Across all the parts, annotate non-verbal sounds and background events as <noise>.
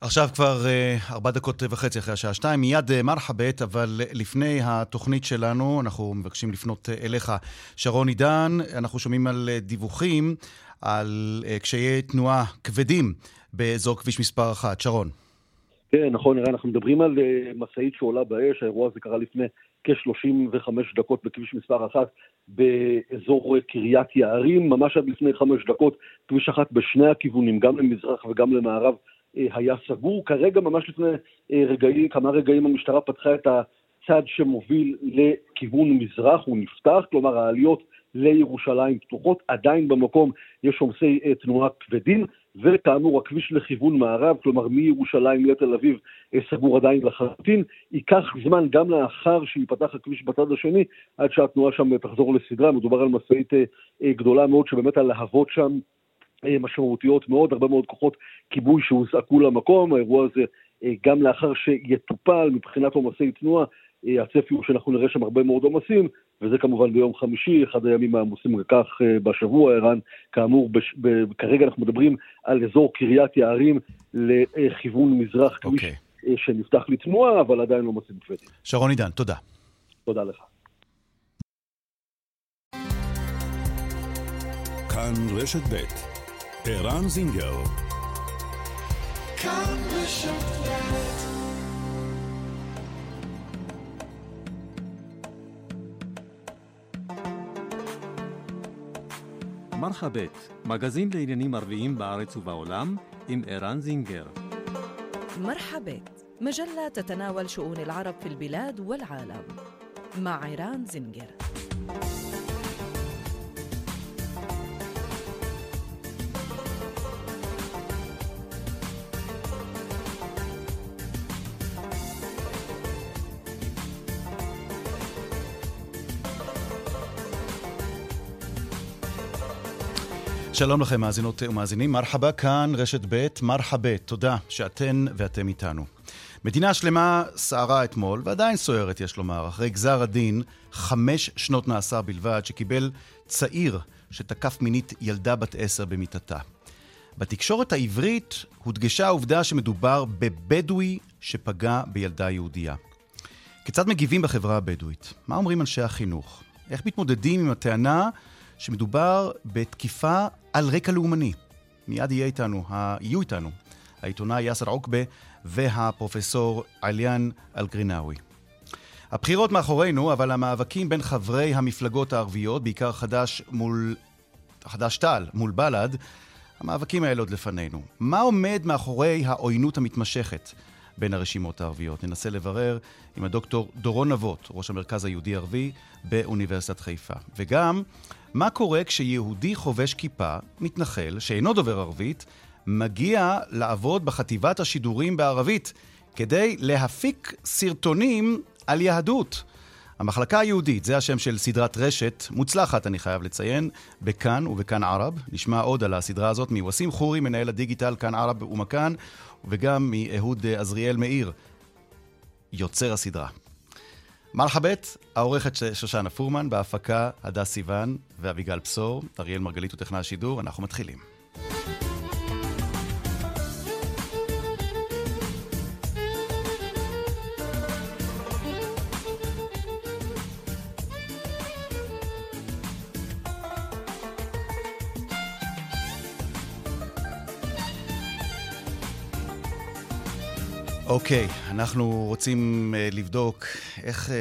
עכשיו כבר uh, ארבע דקות וחצי אחרי השעה שתיים, מיד uh, מרחבת, אבל לפני התוכנית שלנו, אנחנו מבקשים לפנות אליך. שרון עידן, אנחנו שומעים על דיווחים על קשיי תנועה כבדים באזור כביש מספר אחת. שרון. כן, נכון, נראה, אנחנו מדברים על משאית שעולה באש, האירוע הזה קרה לפני כ-35 דקות בכביש מספר אחת באזור קריית יערים, ממש עד לפני חמש דקות, כביש אחת בשני הכיוונים, גם למזרח וגם למערב. אה, היה סגור. כרגע, ממש לפני אה, רגעים, כמה רגעים המשטרה פתחה את הצד שמוביל לכיוון מזרח, הוא נפתח, כלומר העליות לירושלים פתוחות, עדיין במקום יש עומסי אה, תנועה כבדים, וכאמור הכביש לכיוון מערב, כלומר מירושלים לתל אביב סגור עדיין לחלוטין. ייקח זמן גם לאחר שייפתח הכביש בצד השני, עד שהתנועה שם תחזור לסדרה. מדובר על משאית גדולה מאוד שבאמת הלהבות שם משמעותיות מאוד, הרבה מאוד כוחות כיבוי שהוזעקו למקום, האירוע הזה אה, גם לאחר שיטופל מבחינת עומסי תנועה, אה, הצפי הוא שאנחנו נראה שם הרבה מאוד עומסים, וזה כמובן ביום חמישי, אחד הימים העמוסים כך בשבוע, ערן, כאמור, בש, ב, כרגע אנחנו מדברים על אזור קריית יערים לכיוון מזרח, כביש okay. אוקיי. שנפתח לתנועה, אבל עדיין לא עומסים כבדים. שרון עידן, תודה. תודה לך. כאן רשת ב' ערן זינגר. מרחבת, מגזין לעניינים ערביים בארץ ובעולם, עם ערן זינגר. مرحبت مجلة تتناول شؤون العرب في البلاد والعالم مع عيران زنجر שלום לכם, מאזינות ומאזינים. מרחבה כאן, רשת ב', מרחבה. תודה שאתן ואתם איתנו. מדינה שלמה סערה אתמול, ועדיין סוערת, יש לומר, אחרי גזר הדין, חמש שנות מאסר בלבד, שקיבל צעיר שתקף מינית ילדה בת עשר במיטתה. בתקשורת העברית הודגשה העובדה שמדובר בבדואי שפגע בילדה יהודייה. כיצד מגיבים בחברה הבדואית? מה אומרים אנשי החינוך? איך מתמודדים עם הטענה שמדובר בתקיפה על רקע לאומני. מיד יהיה איתנו, יהיו איתנו העיתונאי יאסר עוקבה והפרופסור עליאן אלגרינאווי. הבחירות מאחורינו, אבל המאבקים בין חברי המפלגות הערביות, בעיקר חד"ש מול... חד"ש-תע"ל מול בל"ד, המאבקים האלה עוד לפנינו. מה עומד מאחורי העוינות המתמשכת בין הרשימות הערביות? ננסה לברר עם הדוקטור דורון נבות, ראש המרכז היהודי-ערבי באוניברסיטת חיפה. וגם מה קורה כשיהודי חובש כיפה, מתנחל, שאינו דובר ערבית, מגיע לעבוד בחטיבת השידורים בערבית כדי להפיק סרטונים על יהדות. המחלקה היהודית, זה השם של סדרת רשת, מוצלחת, אני חייב לציין, בכאן ובכאן ערב. נשמע עוד על הסדרה הזאת מווסים חורי, מנהל הדיגיטל כאן ערב ומכאן, וגם מאהוד עזריאל מאיר, יוצר הסדרה. מרחבת, העורכת שושנה פורמן, בהפקה הדס סיוון ואביגל בשור, אריאל מרגלית הוא טכנאי השידור, אנחנו מתחילים. אוקיי, okay, אנחנו רוצים uh, לבדוק איך, uh,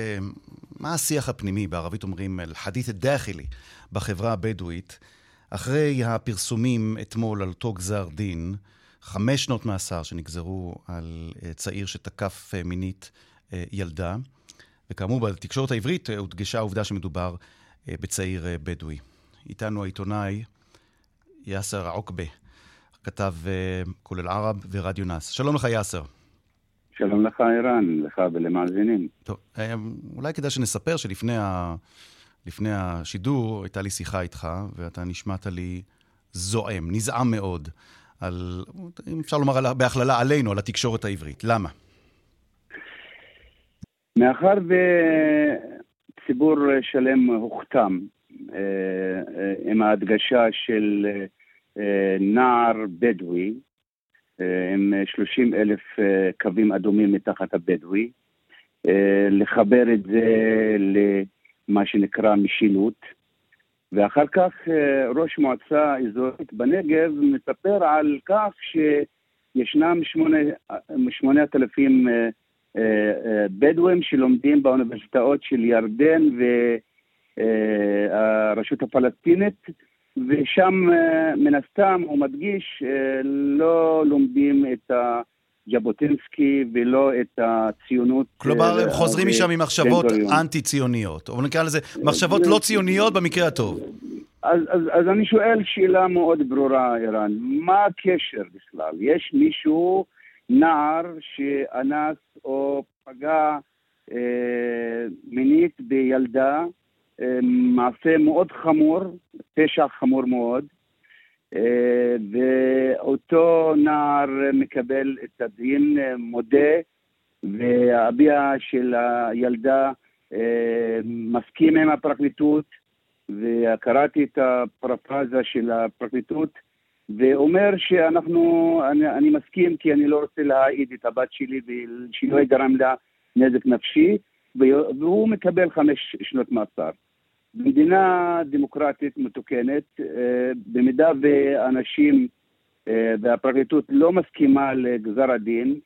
מה השיח הפנימי, בערבית אומרים אל-חדית א-דאחילי, בחברה הבדואית, אחרי הפרסומים אתמול על אותו גזר דין, חמש שנות מאסר שנגזרו על uh, צעיר שתקף uh, מינית uh, ילדה, וכאמור, בתקשורת העברית uh, הודגשה העובדה שמדובר uh, בצעיר uh, בדואי. איתנו העיתונאי יאסר עוקבה, כתב uh, כולל ערב ורדיו נאס. שלום לך, יאסר. שלום לך, ערן, לך ולמאזינים. טוב, אה, אולי כדאי שנספר שלפני ה... לפני השידור הייתה לי שיחה איתך, ואתה נשמעת לי זועם, נזעם מאוד, על, אם אפשר לומר בהכללה עלינו, על התקשורת העברית. למה? מאחר וציבור שלם הוכתם אה, אה, עם ההדגשה של נער בדואי, עם 30 אלף קווים אדומים מתחת הבדואי, לחבר את זה למה שנקרא משילות, ואחר כך ראש מועצה אזורית בנגב מספר על כך שישנם 8,000 בדואים שלומדים באוניברסיטאות של ירדן והרשות הפלסטינית, ושם אה, מן הסתם הוא מדגיש אה, לא לומדים את ז'בוטינסקי ולא את הציונות. כלומר, הם אה, חוזרים משם עם מחשבות אנטי-ציוניות, או נקרא לזה מחשבות לא ציוניות במקרה הטוב. אז, אז, אז אני שואל שאלה מאוד ברורה, ערן, מה הקשר בכלל? יש מישהו נער שאנס או פגע אה, מינית בילדה, אה, מעשה מאוד חמור, פשע חמור מאוד, אה, ואותו נער מקבל את הדין, אה, מודה, והאביה של הילדה אה, מסכים עם הפרקליטות, וקראתי את הפרפרזה של הפרקליטות, ואומר שאנחנו, אני, אני מסכים כי אני לא רוצה להעיד את הבת שלי ושלא יגרם לה נזק נפשי, והוא מקבל חמש שנות מאסר. במדינה דמוקרטית מתוקנת, אה, במידה ואנשים אה, והפרקליטות לא מסכימה לגזר הדין,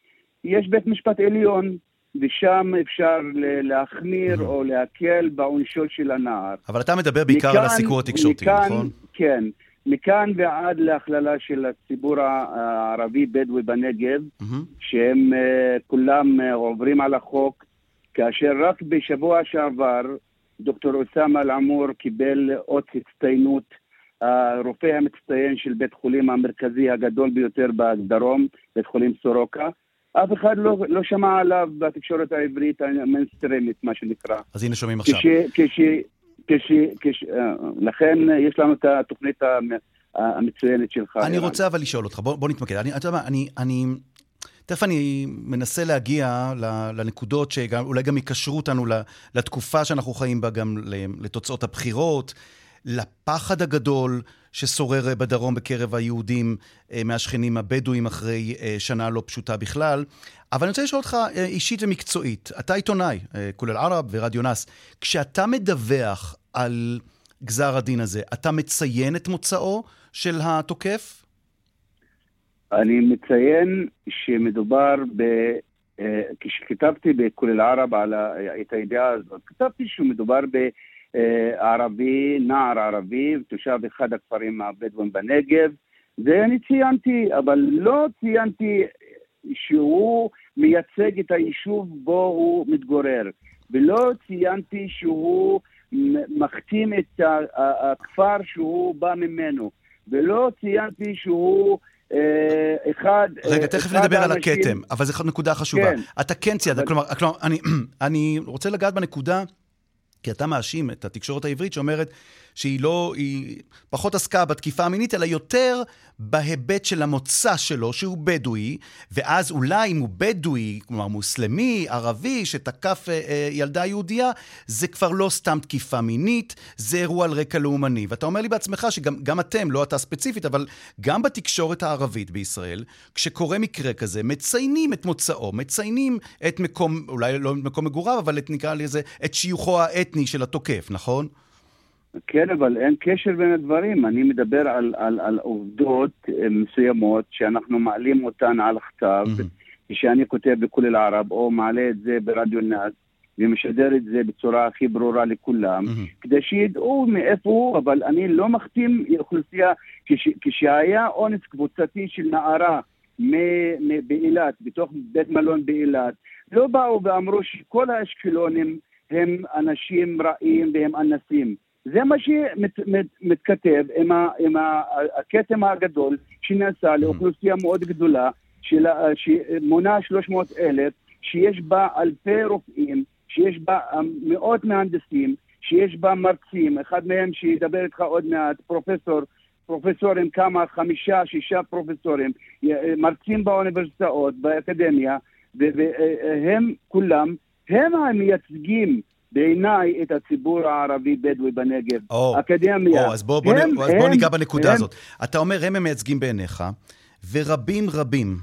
יש בית משפט עליון, ושם אפשר להחמיר או להקל בעונשו של הנער. אבל אתה מדבר בעיקר מכאן, על הסיקור התקשורתי, נכון? כן. מכאן ועד להכללה של הציבור הערבי-בדואי בנגב, mm-hmm. שהם אה, כולם עוברים על החוק, כאשר רק בשבוע שעבר דוקטור אוסאמה אל-עמור קיבל אות הצטיינות, הרופא המצטיין של בית חולים המרכזי הגדול ביותר בדרום, בית חולים סורוקה. אף אחד לא, לא שמע עליו בתקשורת העברית המיינסטרימית, מה שנקרא. אז הנה שומעים עכשיו. כש, כש, כש, כש, אה, לכן יש לנו את התוכנית המצוינת שלך. אני רוצה אבל לשאול אותך, בוא, בוא נתמקד. אני, אתה יודע מה, אני, אני, תכף אני מנסה להגיע לנקודות שאולי גם יקשרו אותנו לתקופה שאנחנו חיים בה, גם לתוצאות הבחירות, לפחד הגדול ששורר בדרום בקרב היהודים אה, מהשכנים הבדואים אחרי אה, שנה לא פשוטה בכלל. אבל אני רוצה לשאול אותך אה, אישית ומקצועית, אתה עיתונאי, כולל ערב ורדיו נאס, כשאתה מדווח על גזר הדין הזה, אתה מציין את מוצאו של התוקף? אני מציין שמדובר ב... כשכתבתי בכולל ערב על את הידיעה הזאת, כתבתי שמדובר ב... ערבי, נער ערבי, תושב אחד הכפרים הבדואים בנגב. זה אני ציינתי, אבל לא ציינתי שהוא מייצג את היישוב בו הוא מתגורר, ולא ציינתי שהוא מכתים את הכפר שהוא בא ממנו, ולא ציינתי שהוא אה, אחד... רגע, תכף נדבר על הכתם, אבל זו נקודה חשובה. כן. אתה כן ציינת, כלומר, כלומר אני, אני רוצה לגעת בנקודה כי אתה מאשים את התקשורת העברית שאומרת שהיא לא, היא פחות עסקה בתקיפה המינית, אלא יותר בהיבט של המוצא שלו, שהוא בדואי, ואז אולי אם הוא בדואי, כלומר מוסלמי, ערבי, שתקף אה, אה, ילדה יהודייה, זה כבר לא סתם תקיפה מינית, זה אירוע על רקע לאומני. ואתה אומר לי בעצמך שגם אתם, לא אתה ספציפית, אבל גם בתקשורת הערבית בישראל, כשקורה מקרה כזה, מציינים את מוצאו, מציינים את מקום, אולי לא מקום מגוריו, אבל את, נקרא לזה, את שיוכו האתני של התוקף, נכון? כן, אבל אין קשר בין הדברים. אני מדבר על, על, על עובדות אה, מסוימות שאנחנו מעלים אותן על הכתב. כשאני כותב בכולל אל-ערב, או מעלה את זה ברדיו נאס, ומשדר את זה בצורה הכי ברורה לכולם. כדי שידעו מאיפה הוא, אבל אני לא מחתים אוכלוסייה, כש, כשהיה אונס קבוצתי של נערה באילת, בתוך בית מלון באילת, לא באו ואמרו שכל האשקלונים הם אנשים רעים והם אנסים. זה מה שמתכתב עם, ה, עם הכתם הגדול שנעשה לאוכלוסייה מאוד גדולה, של, שמונה 300 אלף, שיש בה אלפי רופאים, שיש בה מאות מהנדסים, שיש בה מרצים, אחד מהם שידבר איתך עוד מעט, פרופסור, פרופסורים, כמה, חמישה, שישה פרופסורים, מרצים באוניברסיטאות, באקדמיה, והם כולם, הם המייצגים בעיניי את הציבור הערבי-בדואי בנגב. או, אקדמיה. או, אז בוא, בוא, הם, בוא הם, ניגע בנקודה הם, הזאת. אתה אומר, הם המייצגים בעיניך, ורבים רבים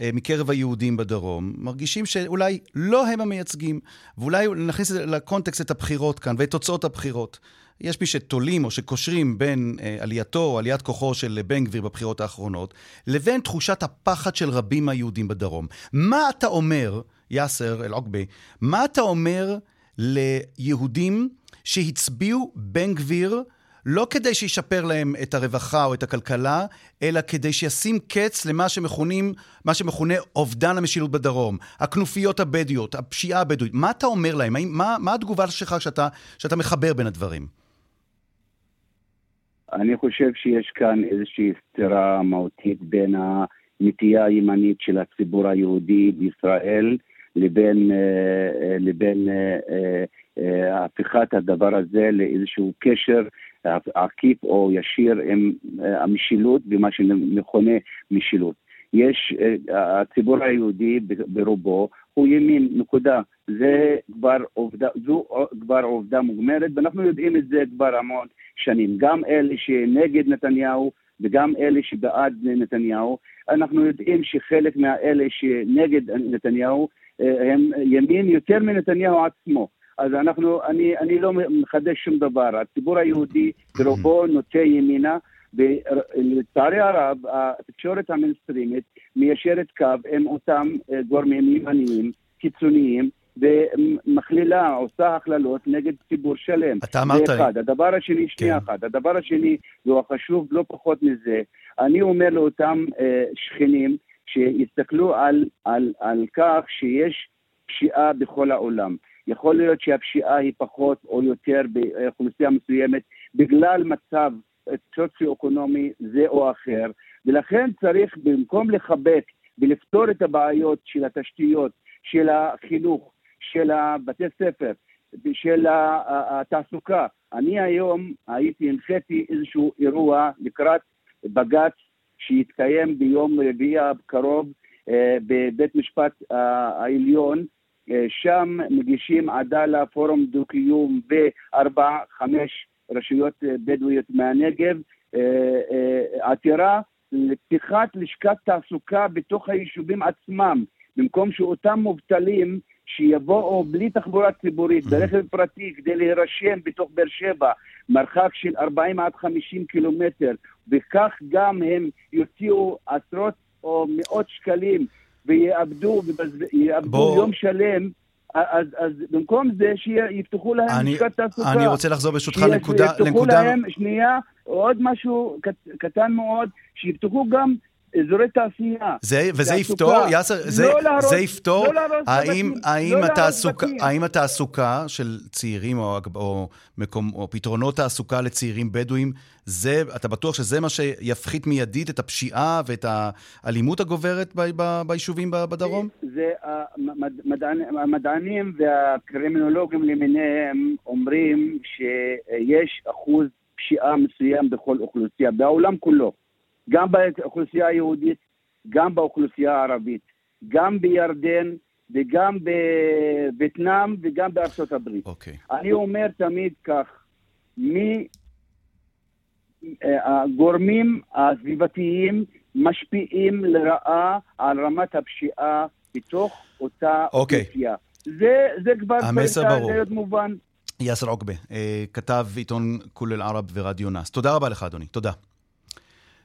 אה, מקרב היהודים בדרום, מרגישים שאולי לא הם המייצגים, ואולי נכניס לקונטקסט את הבחירות כאן ואת תוצאות הבחירות. יש מי שתולים או שקושרים בין אה, עלייתו או עליית כוחו של בן גביר בבחירות האחרונות, לבין תחושת הפחד של רבים מהיהודים בדרום. מה אתה אומר, יאסר אל-עוקבי, מה אתה אומר ליהודים שהצביעו בן גביר לא כדי שישפר להם את הרווחה או את הכלכלה, אלא כדי שישים קץ למה שמכונים, מה שמכונה אובדן המשילות בדרום, הכנופיות הבדואיות, הפשיעה הבדואית. מה אתה אומר להם? מה, מה התגובה שלך שאתה, שאתה מחבר בין הדברים? אני חושב שיש כאן איזושהי סתירה מהותית בין הנטייה הימנית של הציבור היהודי בישראל לבין, אה, אה, לבין אה, הפיכת הדבר הזה לאיזשהו קשר עקיף או ישיר עם המשילות במה שמכונה משילות. יש, הציבור היהודי ברובו הוא ימין, נקודה. זה כבר עובדה, זו כבר עובדה מוגמרת, ואנחנו יודעים את זה כבר המון שנים. גם אלה שנגד נתניהו וגם אלה שבעד נתניהו, אנחנו יודעים שחלק מהאלה שנגד נתניהו הם ימין יותר מנתניהו עצמו. אז אנחנו, אני, אני לא מחדש שום דבר. הציבור היהודי ברובו נוטה ימינה, ולצערי הרב, התקשורת המיינסטרימית מיישרת קו עם אותם גורמים ימניים, קיצוניים, ומכלילה, עושה הכללות נגד ציבור שלם. אתה אמרת... זה אחד. הדבר השני, שנייה כן. אחת. הדבר השני, והוא החשוב לא פחות מזה, אני אומר לאותם אה, שכנים שיסתכלו על, על, על כך שיש פשיעה בכל העולם. יכול להיות שהפשיעה היא פחות או יותר באוכלוסייה מסוימת בגלל מצב סוציו-אקונומי זה או אחר, ולכן צריך במקום לחבק ולפתור את הבעיות של התשתיות, של החינוך, של הבתי ספר, של התעסוקה. אני היום הייתי, הנחיתי איזשהו אירוע לקראת בג"ץ שיתקיים ביום רביעי הקרוב אה, בבית משפט אה, העליון. אה, שם מגישים עדאלה, פורום דו-קיום בארבע, חמש רשויות בדואיות מהנגב, עתירה לפתיחת לשכת תעסוקה בתוך היישובים עצמם, במקום שאותם מובטלים שיבואו בלי תחבורה ציבורית, ברכב פרטי, כדי להירשם בתוך באר שבע, מרחק של 40 עד 50 קילומטר, וכך גם הם יוציאו עשרות או מאות שקלים ויאבדו, ויאבדו בוא... יום שלם. אז, אז במקום זה שיפתחו להם אני, לשכת תעסוקה. אני רוצה לחזור ברשותך לנקודה... שיפתחו להם, שנייה, עוד משהו קט, קטן מאוד, שיפתחו גם אזורי תעשייה. זה, וזה יפתור, יאסר, זה, לא להרוס, זה יפתור, לא האם, האם, לא התעסוקה, האם התעסוקה של צעירים או, או, מקום, או פתרונות תעסוקה לצעירים בדואים, זה, אתה בטוח שזה מה שיפחית מיידית את הפשיעה ואת האלימות הגוברת ב, ב, ביישובים בדרום? זה, זה המדענים, המדענים והקרימינולוגים למיניהם אומרים שיש אחוז פשיעה מסוים בכל אוכלוסייה, בעולם כולו. גם באוכלוסייה היהודית, גם באוכלוסייה הערבית, גם בירדן וגם בווייטנאם וגם בארצות הברית. Okay. אוקיי. אני אומר תמיד כך, מי אה, הגורמים הסביבתיים משפיעים לרעה על רמת הפשיעה בתוך אותה okay. אוקיי. אוכלוסייה. זה, זה כבר צריך להיות מובן. יאסר עוקבה, אה, כתב עיתון כול אל-ערב ורדיו נאס. תודה רבה לך, אדוני. תודה.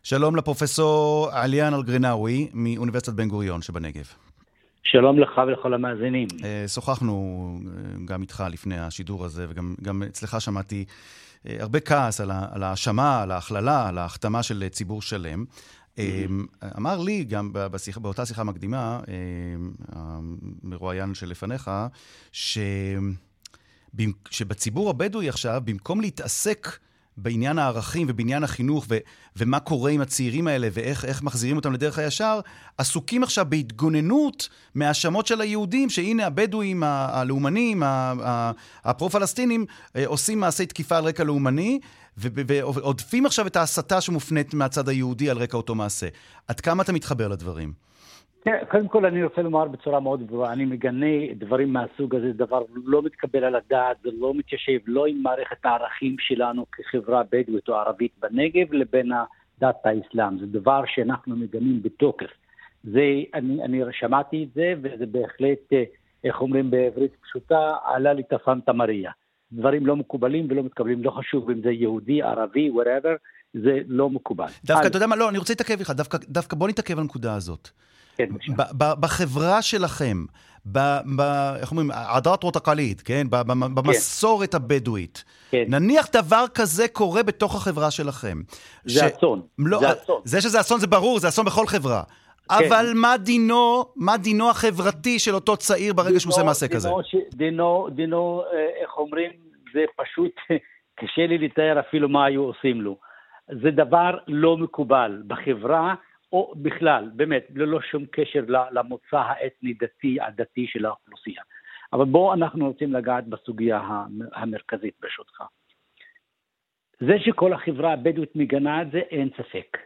שלום לפרופסור עליאן אלגרינאווי מאוניברסיטת בן גוריון שבנגב. שלום לך ולכל המאזינים. אה, שוחחנו אה, גם איתך לפני השידור הזה, וגם אצלך שמעתי אה, הרבה כעס על ההאשמה, על ההכללה, על ההחתמה של ציבור שלם. אמר לי, גם בשיח, באותה שיחה מקדימה, המרואיין שלפניך, ש... שבציבור הבדואי עכשיו, במקום להתעסק בעניין הערכים ובעניין החינוך ו, ומה קורה עם הצעירים האלה ואיך מחזירים אותם לדרך הישר, עסוקים עכשיו בהתגוננות מהאשמות של היהודים, שהנה הבדואים, הלאומנים, הפרו-פלסטינים, אה, עושים מעשי תקיפה על רקע לאומני, ועודפים עכשיו את ההסתה שמופנית מהצד היהודי על רקע אותו מעשה. עד כמה אתה מתחבר לדברים? כן, קודם כל אני רוצה לומר בצורה מאוד ברורה, אני מגנה דברים מהסוג הזה, זה דבר לא מתקבל על הדעת, זה לא מתיישב לא עם מערכת הערכים שלנו כחברה בדואית או ערבית בנגב, לבין דת האסלאם. זה דבר שאנחנו מגנים בתוקף. זה, אני, אני שמעתי את זה, וזה בהחלט, אה, איך אומרים בעברית פשוטה, עלה לי הפנטה מריה. דברים לא מקובלים ולא מתקבלים, לא חשוב אם זה יהודי, ערבי, whatever, זה לא מקובל. דווקא, אתה יודע מה, לא, אני רוצה להתעכב איתך, דווקא, דווקא בוא נתעכב על הנקודה הזאת. כן, בחברה שלכם, ב, ב, איך אומרים, עדת ותקליד, כן? במסורת הבדואית. כן. נניח דבר כזה קורה בתוך החברה שלכם. זה ש... אסון. לא, זה אסון. זה שזה אסון זה ברור, זה אסון בכל חברה. כן. אבל מה דינו, מה דינו החברתי של אותו צעיר ברגע דינו, שהוא עושה מעשה דינו, כזה? ש... דינו, דינו, אה, איך אומרים, זה פשוט, <laughs> קשה לי לתאר אפילו מה היו עושים לו. זה דבר לא מקובל בחברה. או בכלל, באמת, ללא שום קשר למוצא האתני-דתי, הדתי של האוכלוסייה. אבל בואו אנחנו רוצים לגעת בסוגיה המרכזית ברשותך. זה שכל החברה הבדואית מגנה את זה, אין ספק.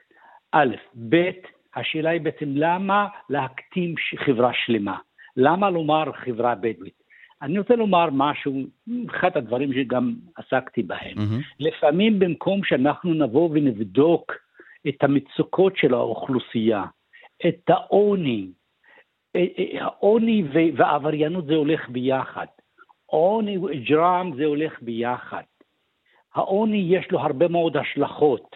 א', ב', השאלה היא בעצם למה להקטים חברה שלמה? למה לומר חברה בדואית? אני רוצה לומר משהו, אחד הדברים שגם עסקתי בהם. Mm-hmm. לפעמים במקום שאנחנו נבוא ונבדוק את המצוקות של האוכלוסייה, את העוני. אה, אה, העוני והעבריינות זה הולך ביחד. עוני וג'רם זה הולך ביחד. העוני יש לו הרבה מאוד השלכות.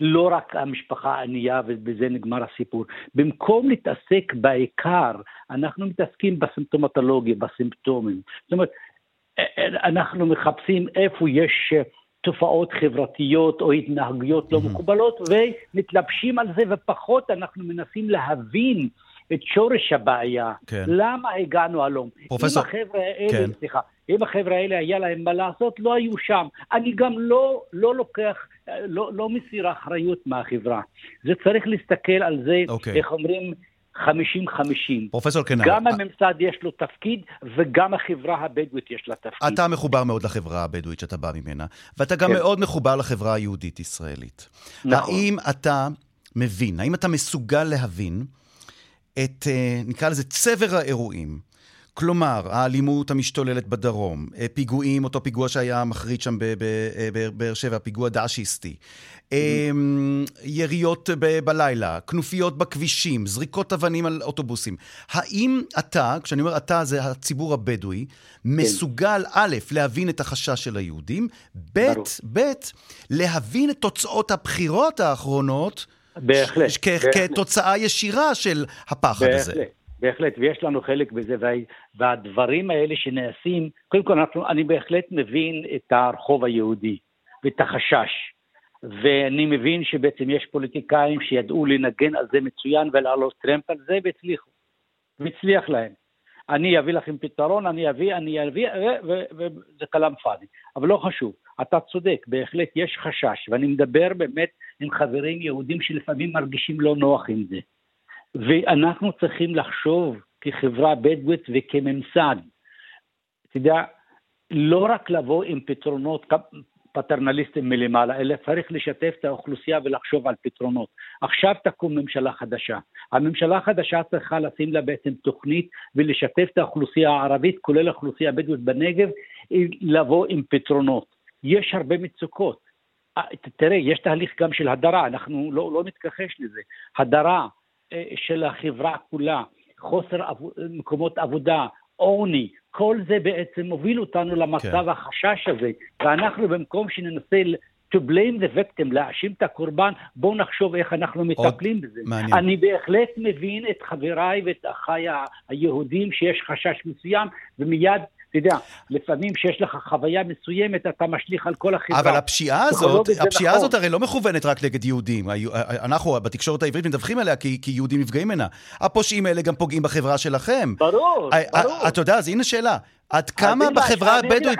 לא רק המשפחה הענייה ובזה נגמר הסיפור. במקום להתעסק בעיקר, אנחנו מתעסקים בסימפטומטולוגיה, בסימפטומים. זאת אומרת, אה, אנחנו מחפשים איפה יש תופעות חברתיות או התנהגויות לא mm-hmm. מקובלות ומתלבשים על זה ופחות אנחנו מנסים להבין את שורש הבעיה, כן. למה הגענו הלום. פרופסור, אם החבר'ה האלה, כן. סליחה, אם החבר'ה האלה היה להם מה לעשות, לא היו שם. אני גם לא, לא לוקח, לא, לא מסיר אחריות מהחברה. זה צריך להסתכל על זה, אוקיי. איך אומרים, 50-50. פרופסור קנאי. גם הממסד יש לו תפקיד, וגם החברה הבדואית יש לה תפקיד. אתה מחובר מאוד לחברה הבדואית שאתה בא ממנה, ואתה גם כן. מאוד מחובר לחברה היהודית-ישראלית. נכון. האם אתה מבין, האם אתה מסוגל להבין את, אה, נקרא לזה, צבר האירועים כלומר, האלימות המשתוללת בדרום, אה, פיגועים, אותו פיגוע שהיה מחריד שם בבאר אה, שבע, פיגוע דאעשיסטי, אמ, יריות בלילה, כנופיות בכבישים, זריקות אבנים על אוטובוסים. האם אתה, כשאני אומר אתה, זה הציבור הבדואי, מסוגל א', להבין את החשש של היהודים, ב', ב', להבין את תוצאות הבחירות האחרונות, בהחלט. כתוצאה ישירה של הפחד בהחלט. הזה. בהחלט, ויש לנו חלק בזה, והדברים האלה שנעשים, קודם כל אנחנו, אני בהחלט מבין את הרחוב היהודי ואת החשש, ואני מבין שבעצם יש פוליטיקאים שידעו לנגן על זה מצוין ולעלות טרמפ על זה והצליחו, והצליח להם. אני אביא לכם פתרון, אני אביא, אני אביא, וזה כלאם פאדי. אבל לא חשוב, אתה צודק, בהחלט יש חשש, ואני מדבר באמת עם חברים יהודים שלפעמים מרגישים לא נוח עם זה. ואנחנו צריכים לחשוב כחברה בדואית וכממסד, אתה יודע, לא רק לבוא עם פתרונות פטרנליסטיים מלמעלה, אלא צריך לשתף את האוכלוסייה ולחשוב על פתרונות. עכשיו תקום ממשלה חדשה. הממשלה החדשה צריכה לשים לה בעצם תוכנית ולשתף את האוכלוסייה הערבית, כולל האוכלוסייה הבדואית בנגב, לבוא עם פתרונות. יש הרבה מצוקות. אה, תראה, יש תהליך גם של הדרה, אנחנו לא, לא נתכחש לזה. הדרה, של החברה כולה, חוסר מקומות עבודה, עוני, כל זה בעצם מוביל אותנו למצב כן. החשש הזה, ואנחנו במקום שננסה to blame the victim, להאשים את הקורבן, בואו נחשוב איך אנחנו מטפלים בזה. מעניין. אני בהחלט מבין את חבריי ואת אחיי היהודים שיש חשש מסוים, ומיד אתה יודע, לפעמים כשיש לך חוויה מסוימת, אתה משליך על כל החברה. אבל הפשיעה הזאת, הפשיעה נכון. הזאת הרי לא מכוונת רק נגד יהודים. אנחנו בתקשורת העברית מדווחים עליה כי, כי יהודים נפגעים ממנה. הפושעים האלה גם פוגעים בחברה שלכם. ברור, ברור. אתה יודע, אז הנה שאלה. עד כמה בחברה הבדואית...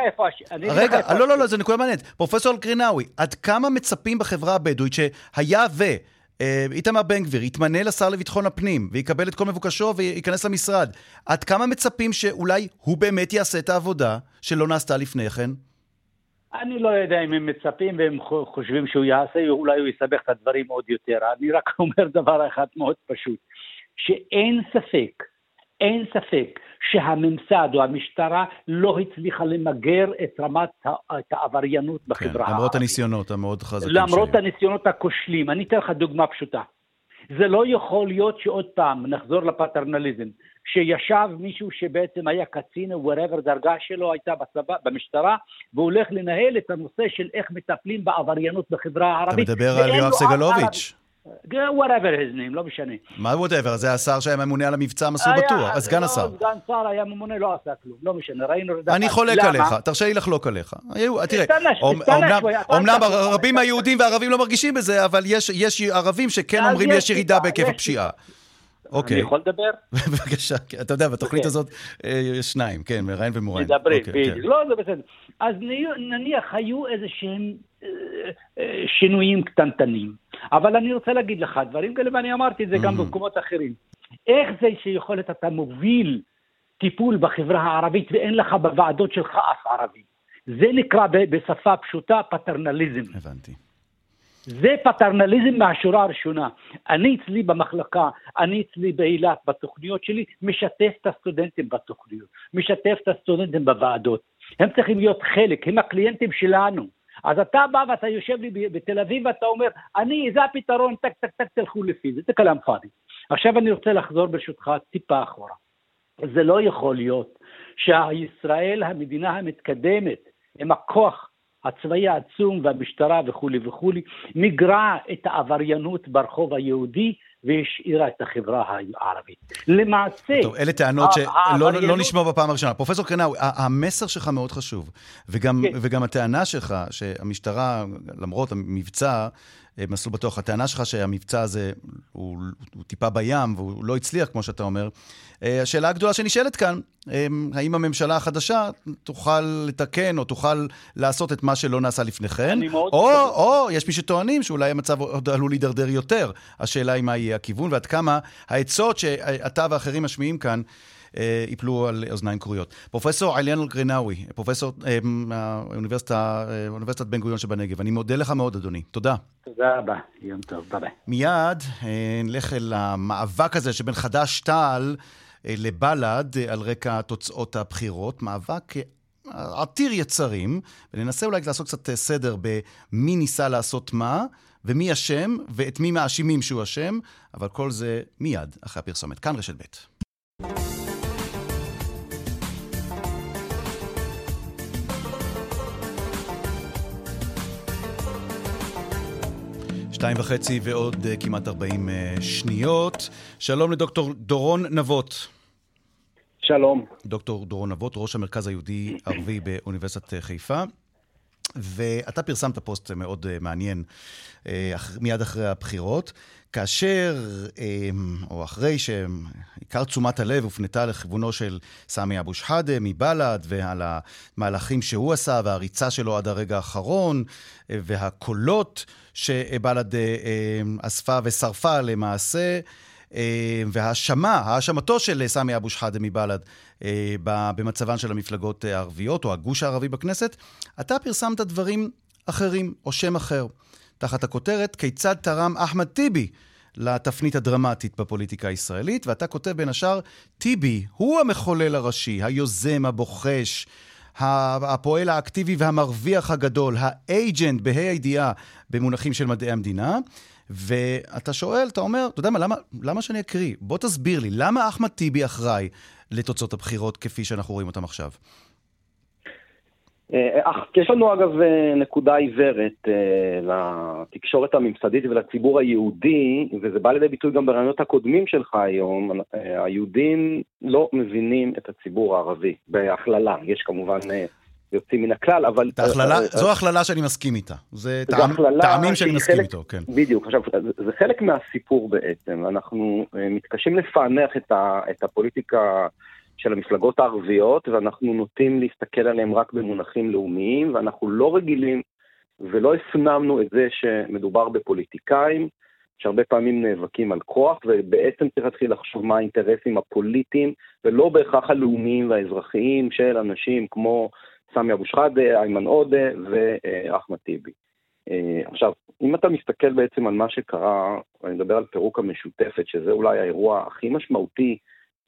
רגע, לא, לא, לא, זו נקודה מעניינת. פרופסור אלקרינאווי, עד כמה מצפים בחברה הבדואית שהיה ו... אה, איתמר בן גביר יתמנה לשר לביטחון הפנים ויקבל את כל מבוקשו וייכנס למשרד, עד כמה מצפים שאולי הוא באמת יעשה את העבודה שלא נעשתה לפני כן? אני לא יודע אם הם מצפים והם חושבים שהוא יעשה, אולי הוא יסבך את הדברים עוד יותר. אני רק <laughs> אומר דבר אחד מאוד פשוט, שאין ספק, אין ספק שהממסד או המשטרה לא הצליחה למגר את רמת את העבריינות בחברה כן, הערבית. למרות הניסיונות המאוד חזקים למרות שהיו. הניסיונות הכושלים. אני אתן לך דוגמה פשוטה. זה לא יכול להיות שעוד פעם נחזור לפטרנליזם, שישב מישהו שבעצם היה קצין או whatever דרגה שלו הייתה בצבא, במשטרה, והוא הולך לנהל את הנושא של איך מטפלים בעבריינות בחברה הערבית. מדבר ואין על יואב סגלוביץ'. Whatever his name, לא משנה. מה whatever? זה השר שהיה ממונה על המבצע מסור היה- בטוח, סגן לא, השר. סגן שר היה ממונה, לא עשה כלום, לא משנה, ראינו... אני חולק? עליך, תרשה לי לחלוק עליך. תראה, אומנם-. הרבים היהודים והערבים לא מרגישים בזה, אבל יש- יש ערבים שכן אומרים יש ירידה בהיקף יש הפשיעה. אני אוקיי, יכול לדבר? <laughs> בבקשה, כן, אתה יודע, בתוכנית אוקיי. הזאת אה, יש שניים, כן, מראיין ומוראיין. מדברים, אוקיי, כן. בדיוק. לא, זה בסדר. אז נניח היו איזה שהם אה, אה, שינויים קטנטנים. אבל אני רוצה להגיד לך דברים כאלה, ואני אמרתי את זה גם מהמם. במקומות אחרים. איך זה שיכולת אתה מוביל טיפול בחברה הערבית ואין לך בוועדות שלך אף ערבי? זה נקרא בשפה פשוטה פטרנליזם. הבנתי. זה פטרנליזם מהשורה הראשונה. אני אצלי במחלקה, אני אצלי באילת, בתוכניות שלי, משתף את הסטודנטים בתוכניות, משתף את הסטודנטים בוועדות. הם צריכים להיות חלק, הם הקליינטים שלנו. אז אתה בא ואתה יושב לי בתל אביב ואתה אומר, אני, זה הפתרון, טק, טק, טק, תלכו לפי זה, זה כלאם פאדי. עכשיו אני רוצה לחזור ברשותך טיפה אחורה. זה לא יכול להיות שישראל, המדינה המתקדמת, עם הכוח הצבאי העצום והמשטרה וכולי וכולי, מיגרה את העבריינות ברחוב היהודי והשאירה את החברה הערבית. למעשה, טוב, אלה טענות שלא העבריינות- לא נשמע בפעם הראשונה. פרופסור קרנאווי, ה- המסר שלך מאוד חשוב, וגם, כן. וגם הטענה שלך שהמשטרה, למרות המבצע, מסלול בטוח, הטענה שלך שהמבצע הזה הוא, הוא טיפה בים והוא לא הצליח, כמו שאתה אומר. אה, השאלה הגדולה שנשאלת כאן, אה, האם הממשלה החדשה תוכל לתקן או תוכל לעשות את מה שלא נעשה לפני כן? או. או יש מי שטוענים שאולי המצב עוד עלול להידרדר יותר. השאלה היא מה יהיה הכיוון ועד כמה העצות שאתה ואחרים משמיעים כאן אה, ייפלו על אוזניים כרויות. פרופסור עליאן אל-קרינאווי, פרופסור אה, מהאוניברסיטה, אה, בן גוריון שבנגב, אני מודה לך מאוד, אדוני. תודה. תודה רבה, יום טוב, ביי ביי. מיד אה, נלך אל המאבק הזה שבין חד"ש-תע"ל אה, לבל"ד אה, על רקע תוצאות הבחירות. מאבק אה, עתיר יצרים, וננסה אולי לעשות קצת אה, סדר במי ניסה לעשות מה, ומי אשם, ואת מי מאשימים שהוא אשם, אבל כל זה מיד אחרי הפרסומת. כאן רשת ב'. שתיים וחצי ועוד אה, כמעט 40 אה, שניות. שלום לדוקטור דורון נבות. שלום. דוקטור דורון נבות, ראש המרכז היהודי-ערבי באוניברסיטת חיפה. ואתה פרסמת פוסט מאוד אה, מעניין אה, מיד אחרי הבחירות, כאשר, אה, או אחרי שעיקר תשומת הלב הופנתה לכיוונו של סמי אבו שחאדה מבל"ד, ועל המהלכים שהוא עשה והריצה שלו עד הרגע האחרון, והקולות שבל"ד אספה ושרפה למעשה. אה, וההאשמה, האשמתו של סמי אבו שחאדה מבל"ד אה, במצבן של המפלגות אה, הערביות, או הגוש הערבי בכנסת, אתה פרסמת דברים אחרים, או שם אחר, תחת הכותרת כיצד תרם אחמד טיבי לתפנית הדרמטית בפוליטיקה הישראלית, ואתה כותב בין השאר, טיבי הוא המחולל הראשי, היוזם, הבוחש, הפועל האקטיבי והמרוויח הגדול, האייג'נט בה"א הידיעה במונחים של מדעי המדינה. ואתה שואל, אתה אומר, אתה יודע מה, למה, למה שאני אקריא? בוא תסביר לי, למה אחמד טיבי אחראי לתוצאות הבחירות כפי שאנחנו רואים אותם עכשיו? אה, אך יש לנו אגב אה, נקודה עיוורת אה, לתקשורת הממסדית ולציבור היהודי, וזה בא לידי ביטוי גם ברעיונות הקודמים שלך היום, אה, היהודים לא מבינים את הציבור הערבי, בהכללה, יש כמובן אה, יוצאים מן הכלל, אבל... את ההכללה, אה, אה, זו הכללה שאני מסכים איתה. זה הכללה טעמים שאני מסכים חלק- איתו, כן. בדיוק, עכשיו, זה- זה חלק מהסיפור בעצם, אנחנו אה, מתקשים לפענח את, ה, את הפוליטיקה של המפלגות הערביות, ואנחנו נוטים להסתכל עליהם רק במונחים לאומיים, ואנחנו לא רגילים ולא הפנמנו את זה שמדובר בפוליטיקאים, שהרבה פעמים נאבקים על כוח, ובעצם צריך להתחיל לחשוב מה האינטרסים הפוליטיים, ולא בהכרח הלאומיים והאזרחיים של אנשים כמו סמי אבו שחאדה, איימן עודה ואחמד טיבי. אה, עכשיו, אם אתה מסתכל בעצם על מה שקרה, אני מדבר על פירוק המשותפת, שזה אולי האירוע הכי משמעותי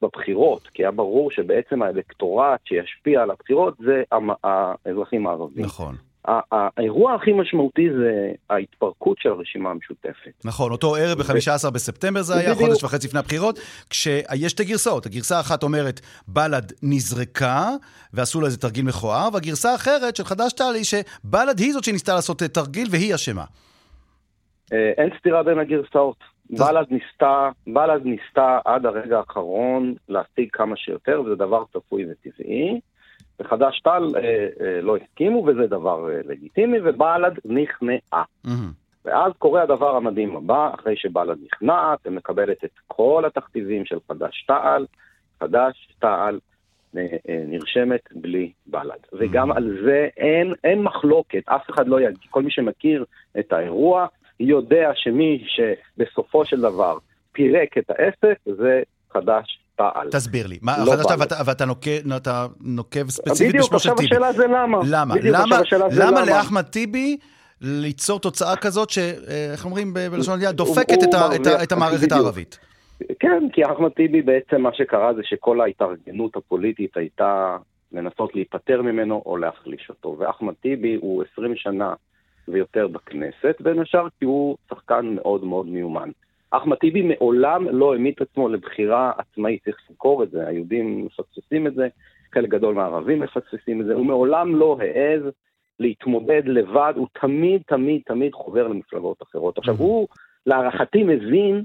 בבחירות, כי היה ברור שבעצם האלקטורט שישפיע על הבחירות זה האזרחים הערבים. נכון. האירוע הכי משמעותי זה ההתפרקות של הרשימה המשותפת. נכון, אותו ערב ב-15 בספטמבר זה היה, חודש וחצי לפני הבחירות, כשיש שתי גרסאות. הגרסה האחת אומרת, בל"ד נזרקה, ועשו לה איזה תרגיל מכוער, והגרסה האחרת של חד"ש-תע"ל היא שבל"ד היא זאת שניסתה לעשות תרגיל והיא אשמה. אה, אין סתירה בין הגרסאות. בל"ד ניסתה, בל"ד ניסתה עד הרגע האחרון להשיג כמה שיותר, וזה דבר צפוי וטבעי. וחד"ש-תע"ל אה, אה, לא הסכימו, וזה דבר אה, לגיטימי, ובל"ד נכנעה. Mm-hmm. ואז קורה הדבר המדהים הבא, אחרי שבל"ד נכנעת, ומקבלת את כל התכתיבים של חד"ש-תע"ל, חד"ש-תע"ל אה, אה, נרשמת בלי בל"ד. Mm-hmm. וגם על זה אין, אין מחלוקת, אף אחד לא יגיד, כל מי שמכיר את האירוע, יודע שמי שבסופו של דבר פירק את העסק זה חד"ש פעל. תסביר לי. מה, לא חדשת ואתה, ואתה נוקב, אתה נוקב ספציפית בשמו של טיבי. בדיוק, עכשיו השאלה זה למה. למה? בדיוק, למה, למה למה לאחמד טיבי ליצור תוצאה כזאת, שאיך אומרים בלשון המדינה, דופקת את, ה, את, ה, את המערכת הערבית? כן, כי אחמד טיבי בעצם מה שקרה זה שכל ההתארגנות הפוליטית הייתה לנסות להיפטר ממנו או להחליש אותו. ואחמד טיבי הוא 20 שנה ויותר בכנסת, בין השאר כי הוא שחקן מאוד מאוד מיומן. אחמד טיבי מעולם לא העמיד את עצמו לבחירה עצמאית, צריך לזכור את זה, היהודים מפספסים את זה, חלק גדול מהערבים מפספסים את זה, הוא מעולם לא העז להתמודד לבד, הוא תמיד תמיד תמיד חובר למפלגות אחרות. עכשיו הוא, להערכתי, מבין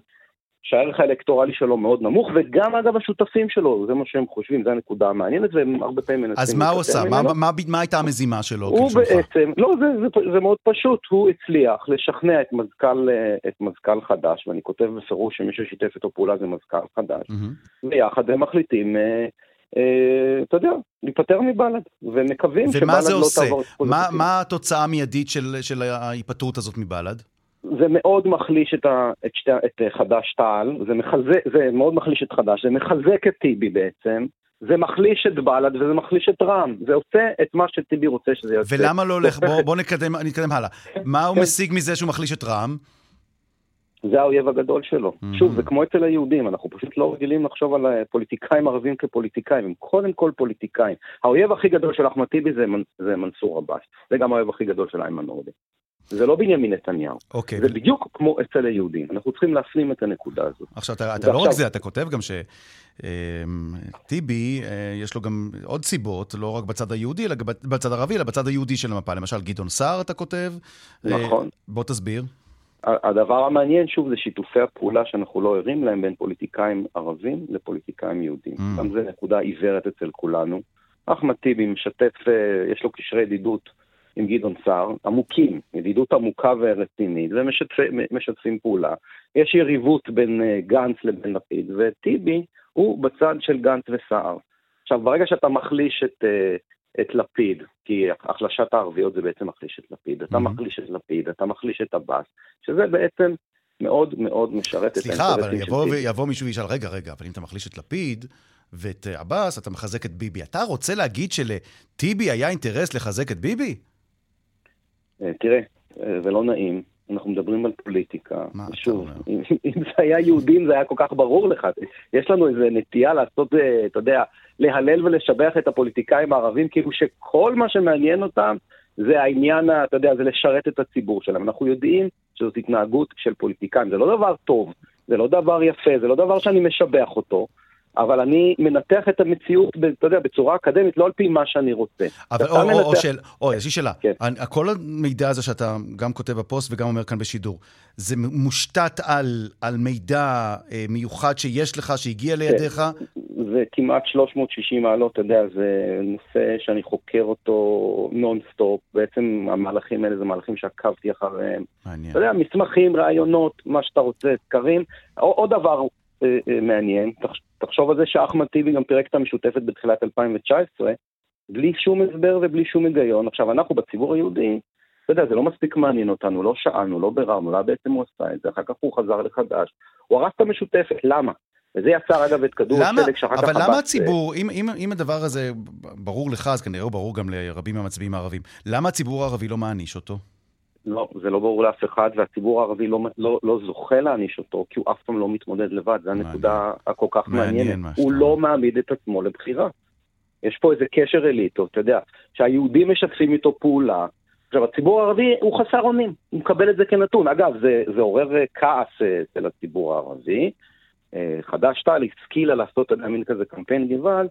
שהערך האלקטורלי שלו מאוד נמוך, וגם אגב השותפים שלו, זה מה שהם חושבים, זו הנקודה המעניינת, והם הרבה פעמים מנסים... אז מה הוא עשה? מה, מה, מה הייתה המזימה שלו? הוא בעצם, לא, זה, זה, זה מאוד פשוט, הוא הצליח לשכנע את מזכ"ל, את מזכ"ל חדש, ואני כותב בפירוש שמי ששיתף איתו פעולה זה מזכ"ל חדש, mm-hmm. ויחד הם מחליטים... אה, אה, אתה יודע, להיפטר מבל"ד, ומקווים שבל"ד לא תעבור את כל זה. מה התוצאה המיידית של, של ההיפטרות הזאת מבל"ד? זה מאוד מחליש את, ה, את, שתי, את חד"ש-תע"ל, זה, זה מאוד מחליש את חד"ש, זה מחזק את טיבי בעצם, זה מחליש את בל"ד וזה מחליש את רע"מ, זה עושה את מה שטיבי רוצה שזה יעשה. ולמה לא הולך, בוא, <laughs> בוא נקדם, נתקדם הלאה. מה הוא כן. משיג מזה שהוא מחליש את רע"מ? זה האויב הגדול שלו. Mm-hmm. שוב, זה כמו אצל היהודים, אנחנו פשוט לא רגילים לחשוב על אה, פוליטיקאים ערבים כפוליטיקאים, הם קודם כל פוליטיקאים. האויב הכי גדול של אחמד טיבי זה, זה מנסור עבאס, זה גם האויב הכי גדול של איימן עודה. זה לא בנימין נתניהו. אוקיי. זה בדיוק כמו אצל היהודים. אנחנו צריכים להפנים את הנקודה הזאת. עכשיו, אתה, אתה ועכשיו... לא רק זה, אתה כותב גם שטיבי, אמ, אה, יש לו גם עוד סיבות, לא רק בצד היהודי, אלא בצד הערבי, אלא בצד היהודי של המפה. למשל, גדעון סער, אתה כותב. אה, נכון. בוא תסביר. הדבר המעניין, שוב, זה שיתופי הפעולה שאנחנו לא ערים להם בין פוליטיקאים ערבים לפוליטיקאים יהודים. Mm. גם זו נקודה עיוורת אצל כולנו. אחמד טיבי משתף, אה, יש לו קשרי ידידות עם גדעון סער, עמוקים, ידידות עמוקה ורצינית, ומשתפים פעולה. יש יריבות בין אה, גנץ לבין לפיד, וטיבי הוא בצד של גנץ וסער. עכשיו, ברגע שאתה מחליש את, אה, את לפיד, כי החלשת הערביות זה בעצם מחליש את לפיד, אתה mm-hmm. מחליש את לפיד, אתה מחליש את עבאס, שזה בעצם מאוד מאוד משרת סליחה, את האינטרסים של טיבי. סליחה, אבל יבוא מישהו וישאל, רגע, רגע, אבל אם אתה מחליש את לפיד, ואת עבאס, אתה מחזק את ביבי. אתה רוצה להגיד שלטיבי היה אינטרס לחזק את ביבי? אה, תראה, אה, זה לא נעים, אנחנו מדברים על פוליטיקה. שוב, אם, אם זה היה יהודים זה היה כל כך ברור לך. יש לנו איזו נטייה לעשות, אה, אתה יודע, להלל ולשבח את הפוליטיקאים הערבים, כאילו שכל מה שמעניין אותם זה העניין, אתה יודע, זה לשרת את הציבור שלהם. אנחנו יודעים שזאת התנהגות של פוליטיקאים, זה לא דבר טוב, זה לא דבר יפה, זה לא דבר שאני משבח אותו. אבל אני מנתח את המציאות, אתה יודע, בצורה אקדמית, לא על פי מה שאני רוצה. אבל או, מנתח... או, או, של, או, יש לי שאלה. כן. כל המידע הזה שאתה גם כותב בפוסט וגם אומר כאן בשידור, זה מושתת על, על מידע אה, מיוחד שיש לך, שהגיע כן. לידיך? זה כמעט 360 מעלות, אתה יודע, זה נושא שאני חוקר אותו נונסטופ. בעצם המהלכים האלה זה מהלכים שעקבתי אחריהם. מעניין. אתה יודע, מסמכים, ראיונות, מה שאתה רוצה, סקרים. עוד דבר אה, אה, מעניין, תחשוב על זה שאחמד טיבי גם פירק את המשותפת בתחילת 2019, בלי שום הסבר ובלי שום היגיון. עכשיו, אנחנו בציבור היהודי, אתה יודע, זה לא מספיק מעניין אותנו, לא שאלנו, לא ביררנו, לא בעצם הוא עשה את זה, אחר כך הוא חזר לחדש, הוא הרס את המשותפת, למה? וזה יצר אגב את כדור השלג שאחר כך... אבל למה הציבור, אם, אם, אם הדבר הזה ברור לך, אז כנראה הוא ברור גם לרבים מהמצביעים הערבים, למה הציבור הערבי לא מעניש אותו? לא, זה לא ברור לאף אחד, והציבור הערבי לא, לא, לא זוכה להעניש אותו, כי הוא אף פעם לא מתמודד לבד, זו הנקודה הכל כך מעניינת. הוא לא מעמיד את עצמו לבחירה. יש פה איזה קשר אליטו, אתה יודע, שהיהודים משתפים איתו פעולה. עכשיו, הציבור הערבי הוא חסר אונים, הוא מקבל את זה כנתון. אגב, זה, זה עורר כעס אה, אצל הציבור הערבי. אה, חד"ש-תע"ל השכילה לעשות מין כזה קמפיין גוואלד,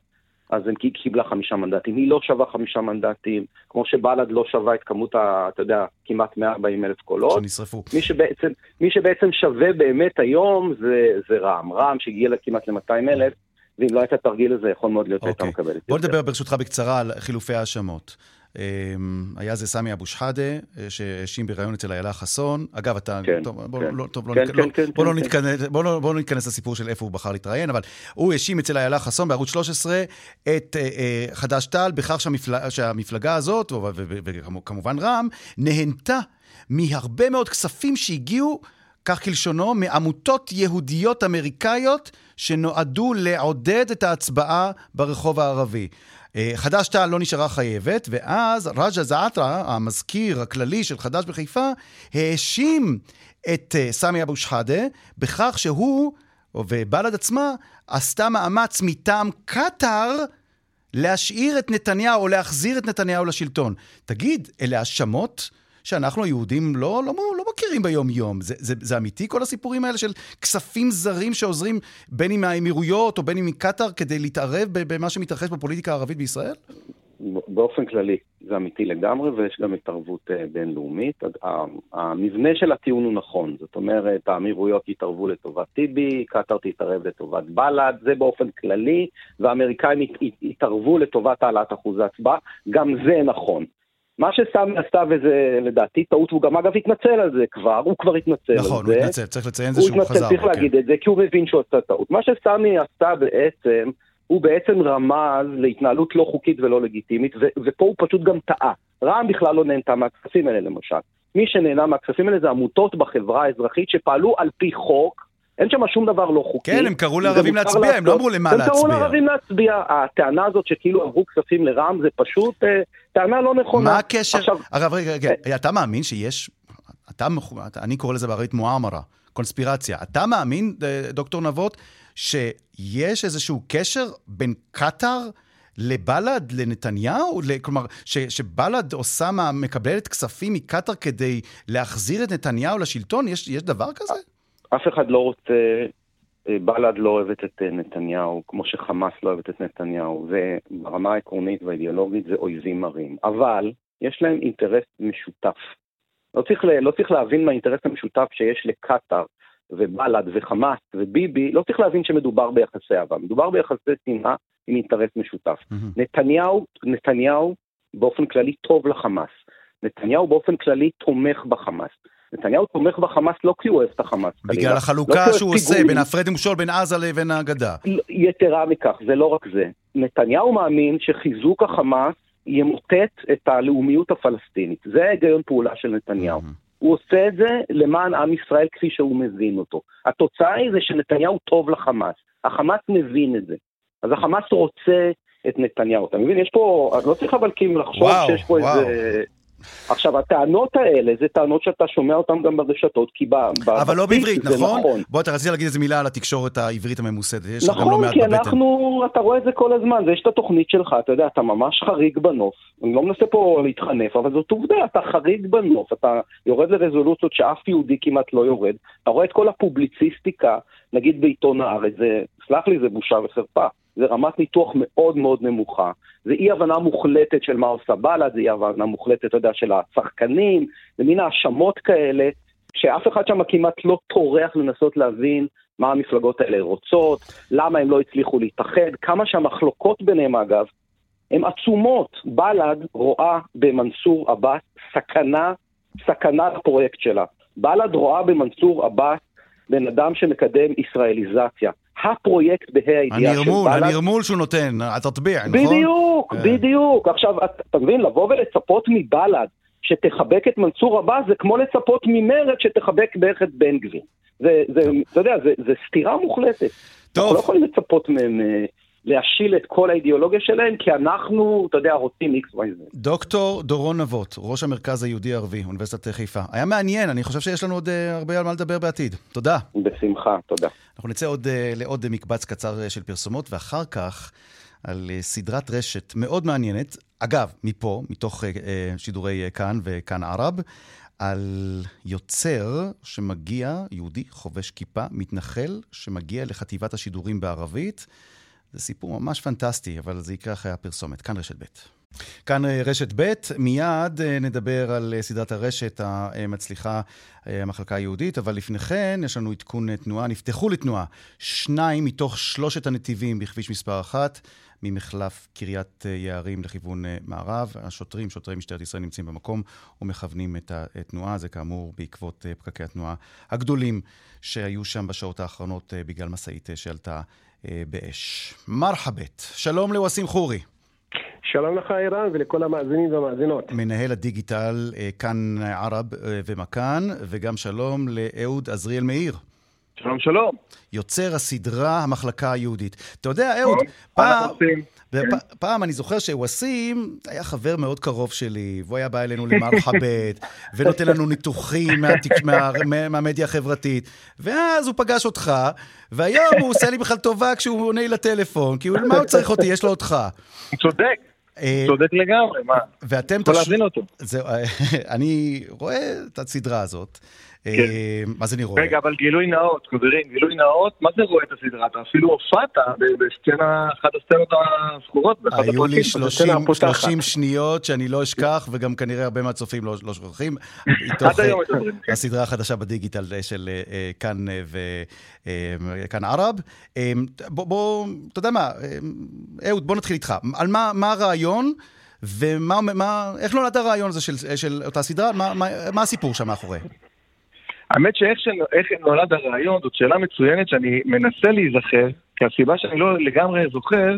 אז היא קיבלה חמישה מנדטים. היא לא שווה חמישה מנדטים, כמו שבל"ד לא שווה את כמות, ה, אתה יודע, כמעט 140 אלף קולות. שנשרפו. מי שבעצם, מי שבעצם שווה באמת היום זה, זה רע"מ. רע"מ שהגיע כמעט ל-200 אלף, ואם לא הייתה תרגיל הזה, יכול מאוד להיות הייתה אוקיי. מקבלת. בוא נדבר ברשותך בקצרה על חילופי האשמות. אמ, היה זה סמי אבו שחאדה, אה, שהאשים בריאיון אצל איילה חסון. אגב, אתה... כן, טוב, בוא, כן. לא, טוב, לא, כן, לא, כן, בוא, כן, לא כן. נתכנס, בוא, לא, בוא לא לסיפור של איפה הוא בחר להתראיין, אבל הוא האשים אצל איילה חסון בערוץ 13 את אה, אה, חד"ש-תע"ל בכך שהמפלג, שהמפלגה הזאת, וכמובן רע"מ, נהנתה מהרבה מאוד כספים שהגיעו כך כלשונו, מעמותות יהודיות אמריקאיות שנועדו לעודד את ההצבעה ברחוב הערבי. אה, חד"ש-תע"ל לא נשארה חייבת, ואז רג'ה זעאטרה, המזכיר הכללי של חד"ש בחיפה, האשים את אה, סמי אבו שחאדה בכך שהוא, ובל"ד עצמה, עשתה מאמץ מטעם קטאר להשאיר את נתניהו, או להחזיר את נתניהו לשלטון. תגיד, אלה האשמות? שאנחנו היהודים לא, לא, לא מכירים ביום-יום. זה, זה, זה אמיתי כל הסיפורים האלה של כספים זרים שעוזרים בין אם מהאמירויות או בין אם מקטאר כדי להתערב במה שמתרחש בפוליטיקה הערבית בישראל? באופן כללי זה אמיתי לגמרי ויש גם התערבות uh, בינלאומית. המבנה של הטיעון הוא נכון, זאת אומרת האמירויות יתערבו לטובת טיבי, קטאר תתערב לטובת בל"ד, זה באופן כללי, והאמריקאים יתערבו לטובת העלאת אחוז ההצבעה, גם זה נכון. מה שסמי עשה, וזה לדעתי טעות, והוא גם אגב התנצל על זה כבר, הוא כבר התנצל נכון, על זה. נכון, הוא התנצל, צריך לציין זה שהוא חזר. צריך להגיד כן. את זה, כי הוא מבין שהוא עשה טעות. מה שסמי עשה בעצם, הוא בעצם רמז להתנהלות לא חוקית ולא לגיטימית, ו- ופה הוא פשוט גם טעה. רע"מ בכלל לא נהנתה מהכספים האלה למשל. מי שנהנה מהכספים האלה זה עמותות בחברה האזרחית שפעלו על פי חוק, אין שם שום דבר לא חוקי. כן, הם קראו לערבים להצביע, לעשות, הם לא אמרו למה הם להצביע. הם קראו לערבים להצביע. הטענה הזאת שכאילו עברו כספים לרע"מ זה פשוט אה, טענה לא נכונה. מה הקשר? עכשיו... הרב, רגע, רגע, אה... אתה מאמין שיש, אתה, אני קורא לזה בערבית מואמרה, קונספירציה. אתה מאמין, אה, דוקטור נבות, שיש איזשהו קשר בין קטאר לבל"ד, לנתניהו? כלומר, ש, שבל"ד עושה, מקבלת כספים מקטאר כדי להחזיר את נתניהו לשלטון? יש, יש דבר כזה? אף אחד לא רוצה, אה, בל"ד לא אוהבת את אה, נתניהו, כמו שחמאס לא אוהבת את נתניהו, וברמה העקרונית והאידיאולוגית זה אויבים מרים. אבל יש להם אינטרס משותף. לא צריך, לא צריך להבין מה האינטרס המשותף שיש לקטאר ובל"ד וחמאס וביבי, לא צריך להבין שמדובר ביחסי אהבה, מדובר ביחסי שנאה עם אינטרס משותף. Mm-hmm. נתניהו, נתניהו באופן כללי טוב לחמאס. נתניהו באופן כללי תומך בחמאס. נתניהו תומך בחמאס לא כי הוא אוהב את החמאס. בגלל לא החלוקה לא שהוא עושה בין הפרד ומשול בין עזה לבין הגדה. יתרה מכך, זה לא רק זה. נתניהו מאמין שחיזוק החמאס ימוטט את הלאומיות הפלסטינית. זה ההיגיון פעולה של נתניהו. Mm-hmm. הוא עושה את זה למען עם ישראל כפי שהוא מבין אותו. התוצאה היא זה שנתניהו טוב לחמאס. החמאס מבין את זה. אז החמאס רוצה את נתניהו. אתה מבין? יש פה, לא צריך אבל כאילו לחשוב וואו, שיש פה וואו. איזה... עכשיו, הטענות האלה זה טענות שאתה שומע אותן גם ברשתות, כי ב... אבל לא בעברית, נכון? נכון? בוא, אתה רצית להגיד איזה מילה על התקשורת העברית הממוסדת, יש נכון, גם לא מעט בבטן. נכון, כי אנחנו, אתה רואה את זה כל הזמן, יש את התוכנית שלך, אתה יודע, אתה ממש חריג בנוף. אני לא מנסה פה להתחנף, אבל זאת עובדה, אתה חריג בנוף, אתה יורד לרזולוציות שאף יהודי כמעט לא יורד. אתה רואה את כל הפובליציסטיקה, נגיד בעיתון הארץ, זה, סלח לי, זה בושה וחרפה. זה רמת ניתוח מאוד מאוד נמוכה. זה אי הבנה מוחלטת של מה עושה בל"ד, זה אי הבנה מוחלטת, אתה יודע, של השחקנים, זה מין האשמות כאלה, שאף אחד שם כמעט לא טורח לנסות להבין מה המפלגות האלה רוצות, למה הם לא הצליחו להתאחד, כמה שהמחלוקות ביניהם אגב, הן עצומות. בל"ד רואה במנסור עבאס סכנה, סכנה לפרויקט שלה. בל"ד רואה במנסור עבאס בן אדם שמקדם ישראליזציה. הפרויקט בה"א הידיעה של בל"ד. הנרמול שהוא נותן, התטביע, נכון? בדיוק, כן. בדיוק. עכשיו, אתה מבין, לבוא ולצפות מבל"ד שתחבק את מנסור עבאס זה כמו לצפות ממרצ שתחבק בערך את בן גביר. זה, זה, אתה יודע, זה, זה סתירה מוחלטת. טוב. אנחנו לא יכולים לצפות מהם... להשיל את כל האידיאולוגיה שלהם, כי אנחנו, אתה יודע, רוצים XYZ. דוקטור דורון נבות, ראש המרכז היהודי-ערבי, אוניברסיטת חיפה. היה מעניין, אני חושב שיש לנו עוד אה, הרבה על מה לדבר בעתיד. תודה. בשמחה, תודה. אנחנו נצא עוד, אה, לעוד מקבץ קצר אה, של פרסומות, ואחר כך על סדרת רשת מאוד מעניינת. אגב, מפה, מתוך שידורי כאן וכאן ערב, על יוצר שמגיע, יהודי חובש כיפה, מתנחל, שמגיע לחטיבת השידורים בערבית. זה סיפור ממש פנטסטי, אבל זה יקרה אחרי הפרסומת. כאן רשת ב'. כאן אה, רשת ב', מיד אה, נדבר על אה, סדרת הרשת המצליחה, המחלקה היהודית, אבל לפני כן יש לנו עדכון תנועה. נפתחו לתנועה שניים מתוך שלושת הנתיבים בכביש מספר אחת, ממחלף קריית יערים לכיוון מערב. השוטרים, שוטרי משטרת ישראל נמצאים במקום ומכוונים את התנועה. זה כאמור בעקבות פקקי התנועה הגדולים שהיו שם בשעות האחרונות בגלל משאית שעלתה באש. מרחבת, שלום לווסים חורי. שלום לך אירן ולכל המאזינים והמאזינות. מנהל הדיגיטל אה, כאן ערב אה, ומכאן, וגם שלום לאהוד עזריאל מאיר. שלום שלום. יוצר הסדרה המחלקה היהודית. אתה יודע, אהוד, פעם, פעם אני זוכר שווסים היה חבר מאוד קרוב שלי, והוא היה בא אלינו למרחבת, <laughs> ונותן לנו ניתוחים מהמדיה החברתית, ואז הוא פגש אותך, והיום הוא עושה לי בכלל טובה כשהוא עונה לי לטלפון, כי מה הוא צריך אותי? יש לו אותך. צודק. אה, צודק לגמרי, מה? ואתם... יכול להבין אותו. <laughs> אני רואה את הסדרה הזאת. כן. אה, מה זה אני רואה? רגע, אבל גילוי נאות, חברים, גילוי נאות, מה זה רואה את הסדרה? אתה אפילו הופעת בסצנה, אחת הסצנות הזכורות, היו לי 30 שניות שאני לא אשכח, וגם כנראה הרבה מהצופים לא, לא שוכחים. <laughs> עד היום מדברים. הסדרה החדשה בדיגיטל של אה, כאן וכאן ערב. בוא, אתה יודע מה, אהוד, בוא נתחיל איתך. על מה הרעיון? ואיך נולד הרעיון הזה של, של אותה סדרה? מה, מה, מה הסיפור שם מאחורי? האמת שאיך נולד הרעיון זאת שאלה מצוינת שאני מנסה להיזכר, כי הסיבה שאני לא לגמרי זוכר,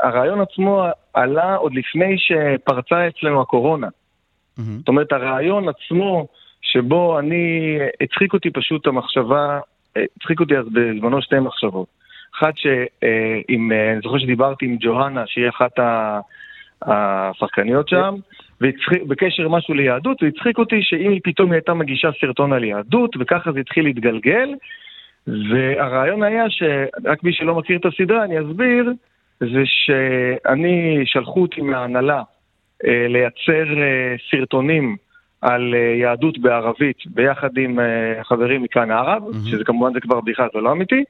הרעיון עצמו עלה עוד לפני שפרצה אצלנו הקורונה. Mm-hmm. זאת אומרת, הרעיון עצמו, שבו אני, הצחיק אותי פשוט המחשבה, הצחיק אותי אז בזמנו שתי מחשבות. אחת שעם, אני זוכר שדיברתי עם ג'והנה, שהיא אחת השחקניות שם, בקשר למשהו ליהדות, והצחיק אותי שאם היא פתאום הייתה מגישה סרטון על יהדות, וככה זה התחיל להתגלגל, והרעיון היה שרק מי שלא מכיר את הסדרה, אני אסביר, זה שאני, שלחו אותי מההנהלה אה, לייצר אה, סרטונים על אה, יהדות בערבית ביחד עם חברים מכאן ערב, mm-hmm. שזה כמובן זה כבר בדיחה, זה לא אמיתי.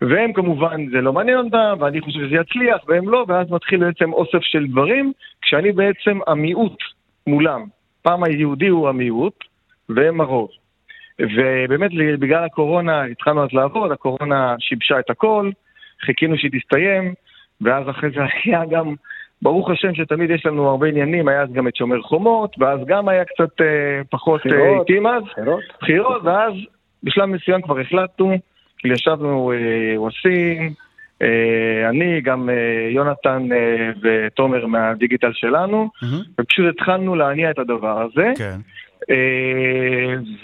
והם כמובן, זה לא מעניין אותם, ואני חושב שזה יצליח, והם לא, ואז מתחיל בעצם אוסף של דברים, כשאני בעצם המיעוט מולם. פעם היהודי הוא המיעוט, והם הרוב. ובאמת, בגלל הקורונה התחלנו אז לעבוד, הקורונה שיבשה את הכל, חיכינו שהיא תסתיים, ואז אחרי זה <laughs> היה גם, ברוך השם שתמיד יש לנו הרבה עניינים, היה אז גם את שומר חומות, ואז גם היה קצת אה, פחות איטים אה, אז. בחירות. בחירות, ואז בשלב מסוים כבר החלטנו ישבנו אה, ווסים, אה, אני, גם אה, יונתן ותומר מהדיגיטל שלנו, ופשוט התחלנו להניע את הדבר הזה. כן.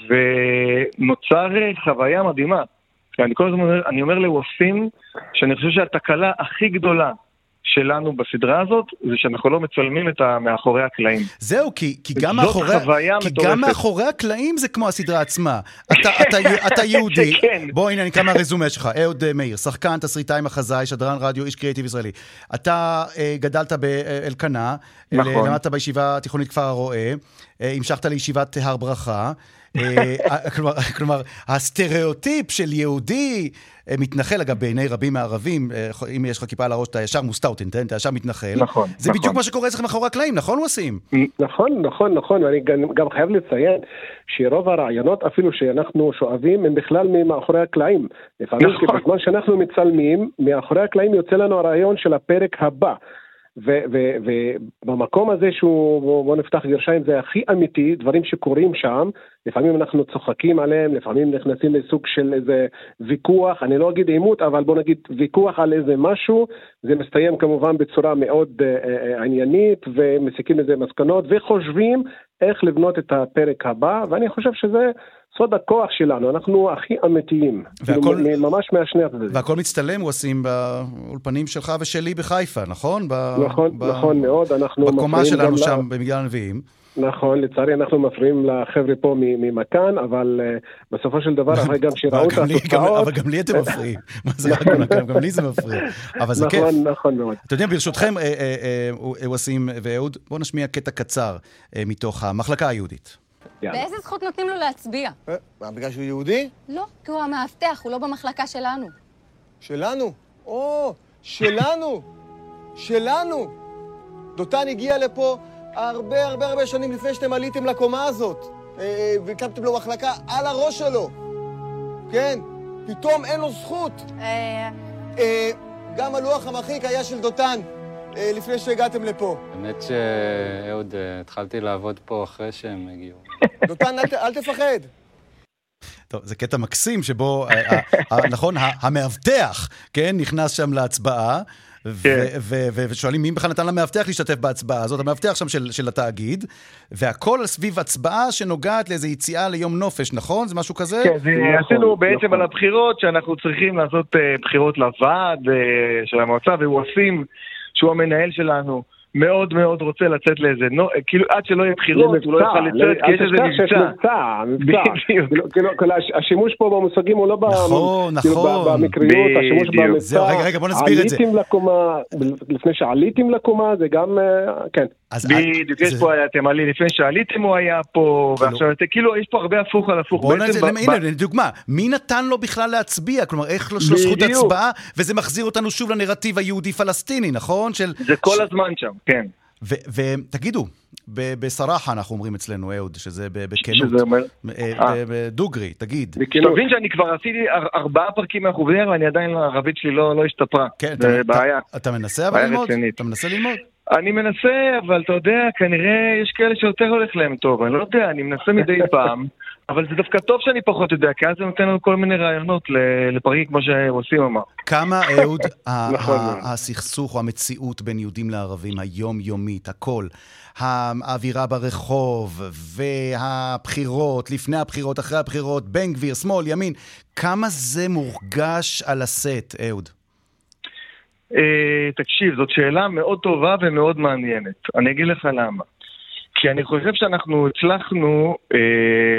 ונוצר חוויה מדהימה. אני כל הזמן אומר, אני אומר לווסים שאני חושב שהתקלה הכי גדולה שלנו בסדרה הזאת, זה שאנחנו לא מצלמים את מאחורי הקלעים. זהו, כי, כי, גם, מאחורי, כי גם מאחורי הקלעים זה כמו הסדרה עצמה. <laughs> אתה, אתה, אתה יהודי, <laughs> כן. בוא הנה אני אקרא מהרזומה שלך, אהוד אה, מאיר, שחקן, תסריטאי מחזאי, שדרן רדיו, איש קריאיטיב ישראלי. אתה אה, גדלת באלקנה, נכון. למדת בישיבה התיכונית כפר הרועה, אה, המשכת לישיבת הר ברכה. אה, כלומר, כלומר, הסטריאוטיפ של יהודי אה, מתנחל, אגב, בעיני רבים מהערבים, אה, אם יש לך כיפה על הראש, אתה ישר مستوطن, אתה ישר מתנחל. נכון, זה נכון. בדיוק מה שקורה אצלך מאחורי הקלעים, נכון, ווסים? נכון, נכון, נכון, ואני גם, גם חייב לציין שרוב הרעיונות, אפילו שאנחנו שואבים, הם בכלל ממאחורי הקלעים. לפעמים, נכון. בזמן שאנחנו מצלמים, מאחורי הקלעים יוצא לנו הרעיון של הפרק הבא. ובמקום הזה שהוא, בוא נפתח גרשיים, זה הכי אמיתי, דברים שקורים שם, לפעמים אנחנו צוחקים עליהם, לפעמים נכנסים לסוג של איזה ויכוח, אני לא אגיד עימות, אבל בוא נגיד ויכוח על איזה משהו, זה מסתיים כמובן בצורה מאוד uh, uh, עניינית, ומסיקים לזה מסקנות, וחושבים איך לבנות את הפרק הבא, ואני חושב שזה סוד הכוח שלנו, אנחנו הכי אמיתיים. והכל, כאילו, ממש מהשני הצדדים. והכל מצטלם, הוא עושים באולפנים שלך ושלי בחיפה, נכון? ב, נכון, ב, נכון מאוד. אנחנו בקומה שלנו שם לה... במגדל הנביאים. נכון, לצערי אנחנו מפריעים לחבר'ה פה ממכאן, אבל uh, בסופו של דבר, <laughs> אחרי גם שראו את התוצאות... אבל גם לי אתם מפריעים. <laughs> מה זה רק מכאן? גם לי זה מפריע. אבל זה כיף. נכון, נכון מאוד. אתם יודעים, ברשותכם, ווסים ואהוד, בואו נשמיע קטע קצר מתוך המחלקה היהודית. באיזה זכות נותנים לו להצביע? מה, בגלל שהוא יהודי? לא, כי הוא המאבטח, הוא לא במחלקה שלנו. שלנו? או, שלנו! שלנו! דותן הגיע לפה הרבה הרבה הרבה שנים לפני שאתם עליתם לקומה הזאת, והקמתם לו מחלקה על הראש שלו. כן, פתאום אין לו זכות. אה... גם הלוח המרחיק היה של דותן. לפני שהגעתם לפה. האמת שאהוד, התחלתי לעבוד פה אחרי שהם הגיעו. <laughs> דותן, אל, תפחד. טוב, זה קטע מקסים שבו, נכון, המאבטח, כן, נכנס שם להצבעה. ושואלים מי בכלל נתן למאבטח להשתתף בהצבעה הזאת, המאבטח שם של, של התאגיד, והכל סביב הצבעה שנוגעת לאיזו יציאה ליום נופש, נכון? זה משהו כזה? כן, זה עשינו בעצם על הבחירות, שאנחנו צריכים לעשות בחירות לוועד של המועצה, והוא עושים שהוא המנהל שלנו, מאוד מאוד רוצה לצאת לאיזה, נו, כאילו עד שלא יהיה בחירות, הוא לא יוכל לצאת, כי יש איזה מבצע. מבצע, השימוש פה במושגים הוא לא נכון, נכון. במקריות, השימוש במבצע. רגע, רגע, בוא נסביר את זה. עליתם לקומה, לפני שעליתם לקומה, זה גם, כן. בדיוק, יש פה, אתם עלי, לפני שעליתם הוא היה פה, ועכשיו, כאילו, יש פה הרבה הפוך על הפוך. הנה, דוגמה, מי נתן לו בכלל להצביע? כלומר, איך יש לו זכות הצבעה, וזה מחזיר אותנו שוב לנרטיב היהודי-פלסטיני, נכון? זה כל הזמן שם, כן. ותגידו, בסרחה אנחנו אומרים אצלנו, אהוד, שזה בכנות. בדוגרי, תגיד. תבין שאני כבר עשיתי ארבעה פרקים מהחובייר, ואני עדיין, הערבית שלי לא השתפרה. כן, זה בעיה. אתה מנסה אבל ללמוד? אתה מנסה ללמוד? אני מנסה, אבל אתה יודע, כנראה יש כאלה שיותר הולך להם טוב, אני לא יודע, אני מנסה מדי <laughs> פעם, אבל זה דווקא טוב שאני פחות יודע, כי אז זה נותן לנו כל מיני רעיונות לפרקים כמו שעושים אמר. כמה, אהוד, <laughs> הסכסוך או המציאות בין יהודים לערבים, היומיומית, הכל, האווירה ברחוב והבחירות, לפני הבחירות, אחרי הבחירות, בן גביר, שמאל, ימין, כמה זה מורגש על הסט, אהוד? Uh, תקשיב, זאת שאלה מאוד טובה ומאוד מעניינת. אני אגיד לך למה. כי אני חושב שאנחנו הצלחנו uh,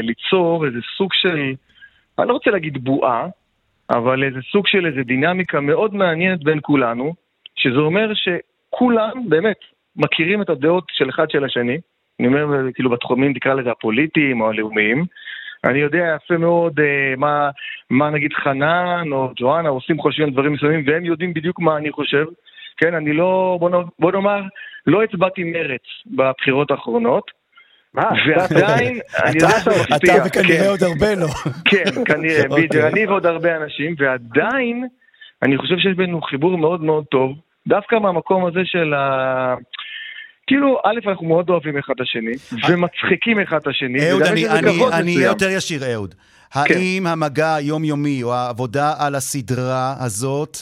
ליצור איזה סוג של, אני לא רוצה להגיד בועה, אבל איזה סוג של איזה דינמיקה מאוד מעניינת בין כולנו, שזה אומר שכולם באמת מכירים את הדעות של אחד של השני, אני אומר כאילו בתחומים תקרא לזה הפוליטיים או הלאומיים, אני יודע יפה מאוד אה, מה, מה נגיד חנן או ג'ואנה עושים חושבים על דברים מסוימים והם יודעים בדיוק מה אני חושב. כן, אני לא, בוא, בוא נאמר, לא הצבעתי מרץ בבחירות האחרונות. ועדיין, אני יודע שאתה מפתיע. אתה וכנראה כן. עוד הרבה לא. כן, כנראה, <laughs> בדיוק, אני ועוד הרבה אנשים, ועדיין, אני חושב שיש בינינו חיבור מאוד מאוד טוב, דווקא מהמקום הזה של ה... כאילו, א', אנחנו מאוד אוהבים אחד את השני, ומצחיקים אחד את השני. אהוד, אני אהיה יותר ישיר, אהוד. האם המגע היומיומי או העבודה על הסדרה הזאת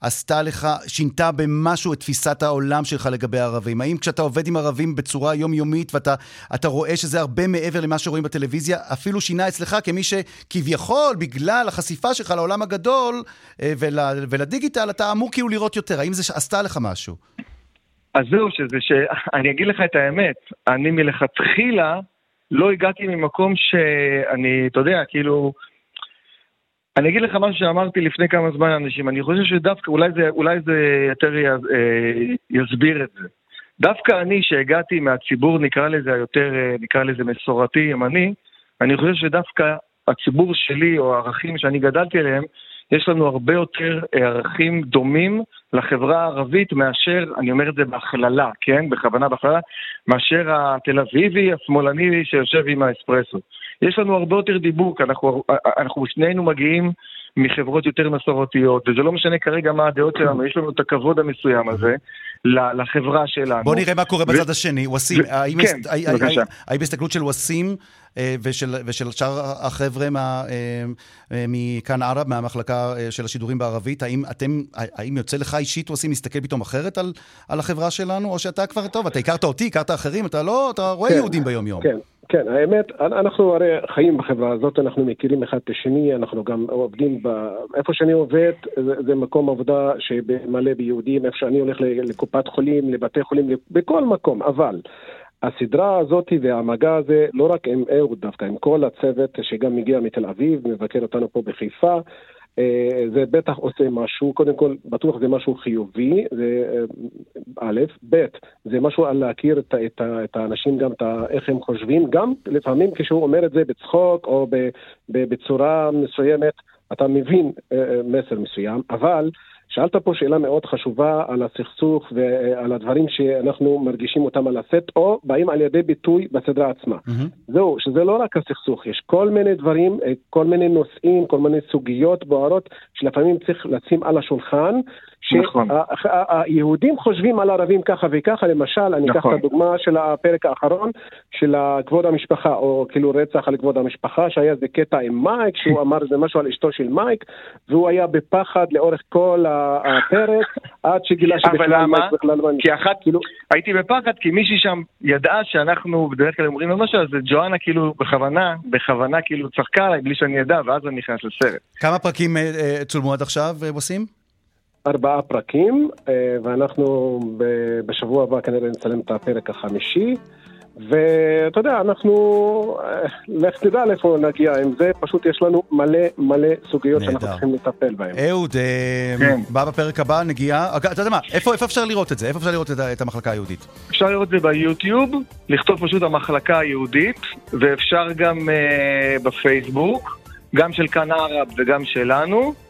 עשתה לך, שינתה במשהו את תפיסת העולם שלך לגבי ערבים? האם כשאתה עובד עם ערבים בצורה יומיומית ואתה רואה שזה הרבה מעבר למה שרואים בטלוויזיה, אפילו שינה אצלך כמי שכביכול, בגלל החשיפה שלך לעולם הגדול ול, ולדיגיטל, אתה אמור כאילו לראות יותר. האם זה עשתה לך משהו? אז זהו, שזה שאני <laughs> אגיד לך את האמת, אני מלכתחילה לא הגעתי ממקום שאני, אתה יודע, כאילו... אני אגיד לך משהו שאמרתי לפני כמה זמן לאנשים, אני חושב שדווקא, אולי זה, אולי זה יותר יז, יסביר את זה. דווקא אני, שהגעתי מהציבור, נקרא לזה היותר, נקרא לזה מסורתי, ימני, אני חושב שדווקא הציבור שלי, או הערכים שאני גדלתי עליהם, יש לנו הרבה יותר ערכים דומים לחברה הערבית מאשר, אני אומר את זה בהכללה, כן? בכוונה בהכללה, מאשר התל אביבי, השמאלני שיושב עם האספרסו. יש לנו הרבה יותר דיבוק, אנחנו, אנחנו שנינו מגיעים מחברות יותר מסורתיות, וזה לא משנה כרגע מה הדעות שלנו, יש לנו את הכבוד המסוים הזה לחברה שלנו. בוא נראה מה קורה בצד השני, ווסים, האם בהסתכלות של ווסים ושל שאר החבר'ה מכאן ערב, מהמחלקה של השידורים בערבית, האם יוצא לך אישית, ווסים, להסתכל פתאום אחרת על החברה שלנו, או שאתה כבר, טוב, אתה הכרת אותי, הכרת אחרים, אתה לא, אתה רואה יהודים ביום-יום. כן, כן, האמת, אנחנו הרי חיים בחברה הזאת, אנחנו מכירים אחד את השני, אנחנו גם עובדים ב... איפה שאני עובד, זה, זה מקום עבודה שמלא ביהודים, איפה שאני הולך לקופת חולים, לבתי חולים, בכל מקום, אבל הסדרה הזאת והמגע הזה, לא רק עם אהוד דווקא, עם כל הצוות שגם מגיע מתל אביב, מבקר אותנו פה בחיפה, זה בטח עושה משהו, קודם כל, בטוח זה משהו חיובי, זה אה, א', ב', זה משהו על להכיר את, את, את האנשים, גם את איך הם חושבים, גם לפעמים כשהוא אומר את זה בצחוק או בצורה מסוימת, אתה מבין אה, מסר מסוים, אבל שאלת פה שאלה מאוד חשובה על הסכסוך ועל הדברים שאנחנו מרגישים אותם על הסט, או באים על ידי ביטוי בסדרה עצמה. Mm-hmm. זהו, שזה לא רק הסכסוך, יש כל מיני דברים, אה, כל מיני נושאים, כל מיני סוגיות בוערות, שלפעמים צריך לשים על השולחן, שהיהודים נכון. חושבים על ערבים ככה וככה, למשל, אני אקח נכון. את הדוגמה של הפרק האחרון של כבוד המשפחה, או כאילו רצח על כבוד המשפחה, שהיה איזה קטע עם מייק, שהוא אמר איזה משהו על אשתו של מייק, והוא היה בפחד לאורך כל הפרק, עד שגילה שבכלל מייק בכלל לא... כי אחת, כאילו, הייתי בפחד, כי מישהי שם ידעה שאנחנו בדרך כלל אומרים לו משהו, אז ג'ואנה כאילו בכוונה, בכוונה כאילו צחקה עליי בלי שאני אדע, ואז אני נכנס לסרט. כמה פרקים אה, אה, צולמו עד עכשיו, עושים? אה, ארבעה פרקים, אה, ואנחנו בשבוע הבא כנראה נצלם את הפרק החמישי. ואתה יודע, אנחנו, אה, לך תדע לאיפה נגיע עם זה, פשוט יש לנו מלא מלא סוגיות נהדר. שאנחנו צריכים לטפל בהן. אהוד, אה, כן. בא בפרק הבא, נגיעה, אתה יודע מה, איפה, איפה אפשר לראות את זה? איפה אפשר לראות את, את המחלקה היהודית? אפשר לראות את זה ביוטיוב, לכתוב פשוט המחלקה היהודית, ואפשר גם uh, בפייסבוק, גם של כאן ערב וגם שלנו.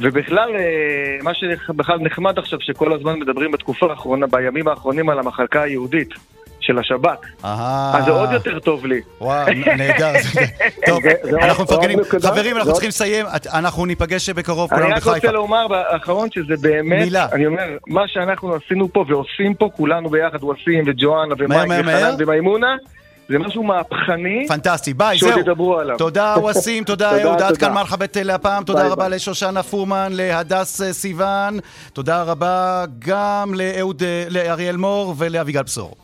ובכלל, אה, מה שבכלל נחמד עכשיו, שכל הזמן מדברים בתקופה האחרונה, בימים האחרונים על המחלקה היהודית. של השב"כ. אז זה עוד יותר טוב לי. וואו, נהדר. <laughs> טוב, אנחנו מפרגנים. חברים, אנחנו צריכים לסיים, אנחנו ניפגש בקרוב כולנו בחיפה. אני רק רוצה לומר באחרון שזה באמת, אני אומר, מה שאנחנו עשינו פה ועושים פה, כולנו ביחד, עושים וג'ואנה ומייק וחנן ומימונה, זה משהו מהפכני. פנטסטי, ביי, זהו. שעוד ידברו עליו. תודה <laughs> ווסים, תודה אהוד, עד כאן מרחבת להפעם, תודה רבה לשושנה פורמן, להדס אה, סיוון, תודה רבה גם אה, לאריאל מור ולאביגל בשור.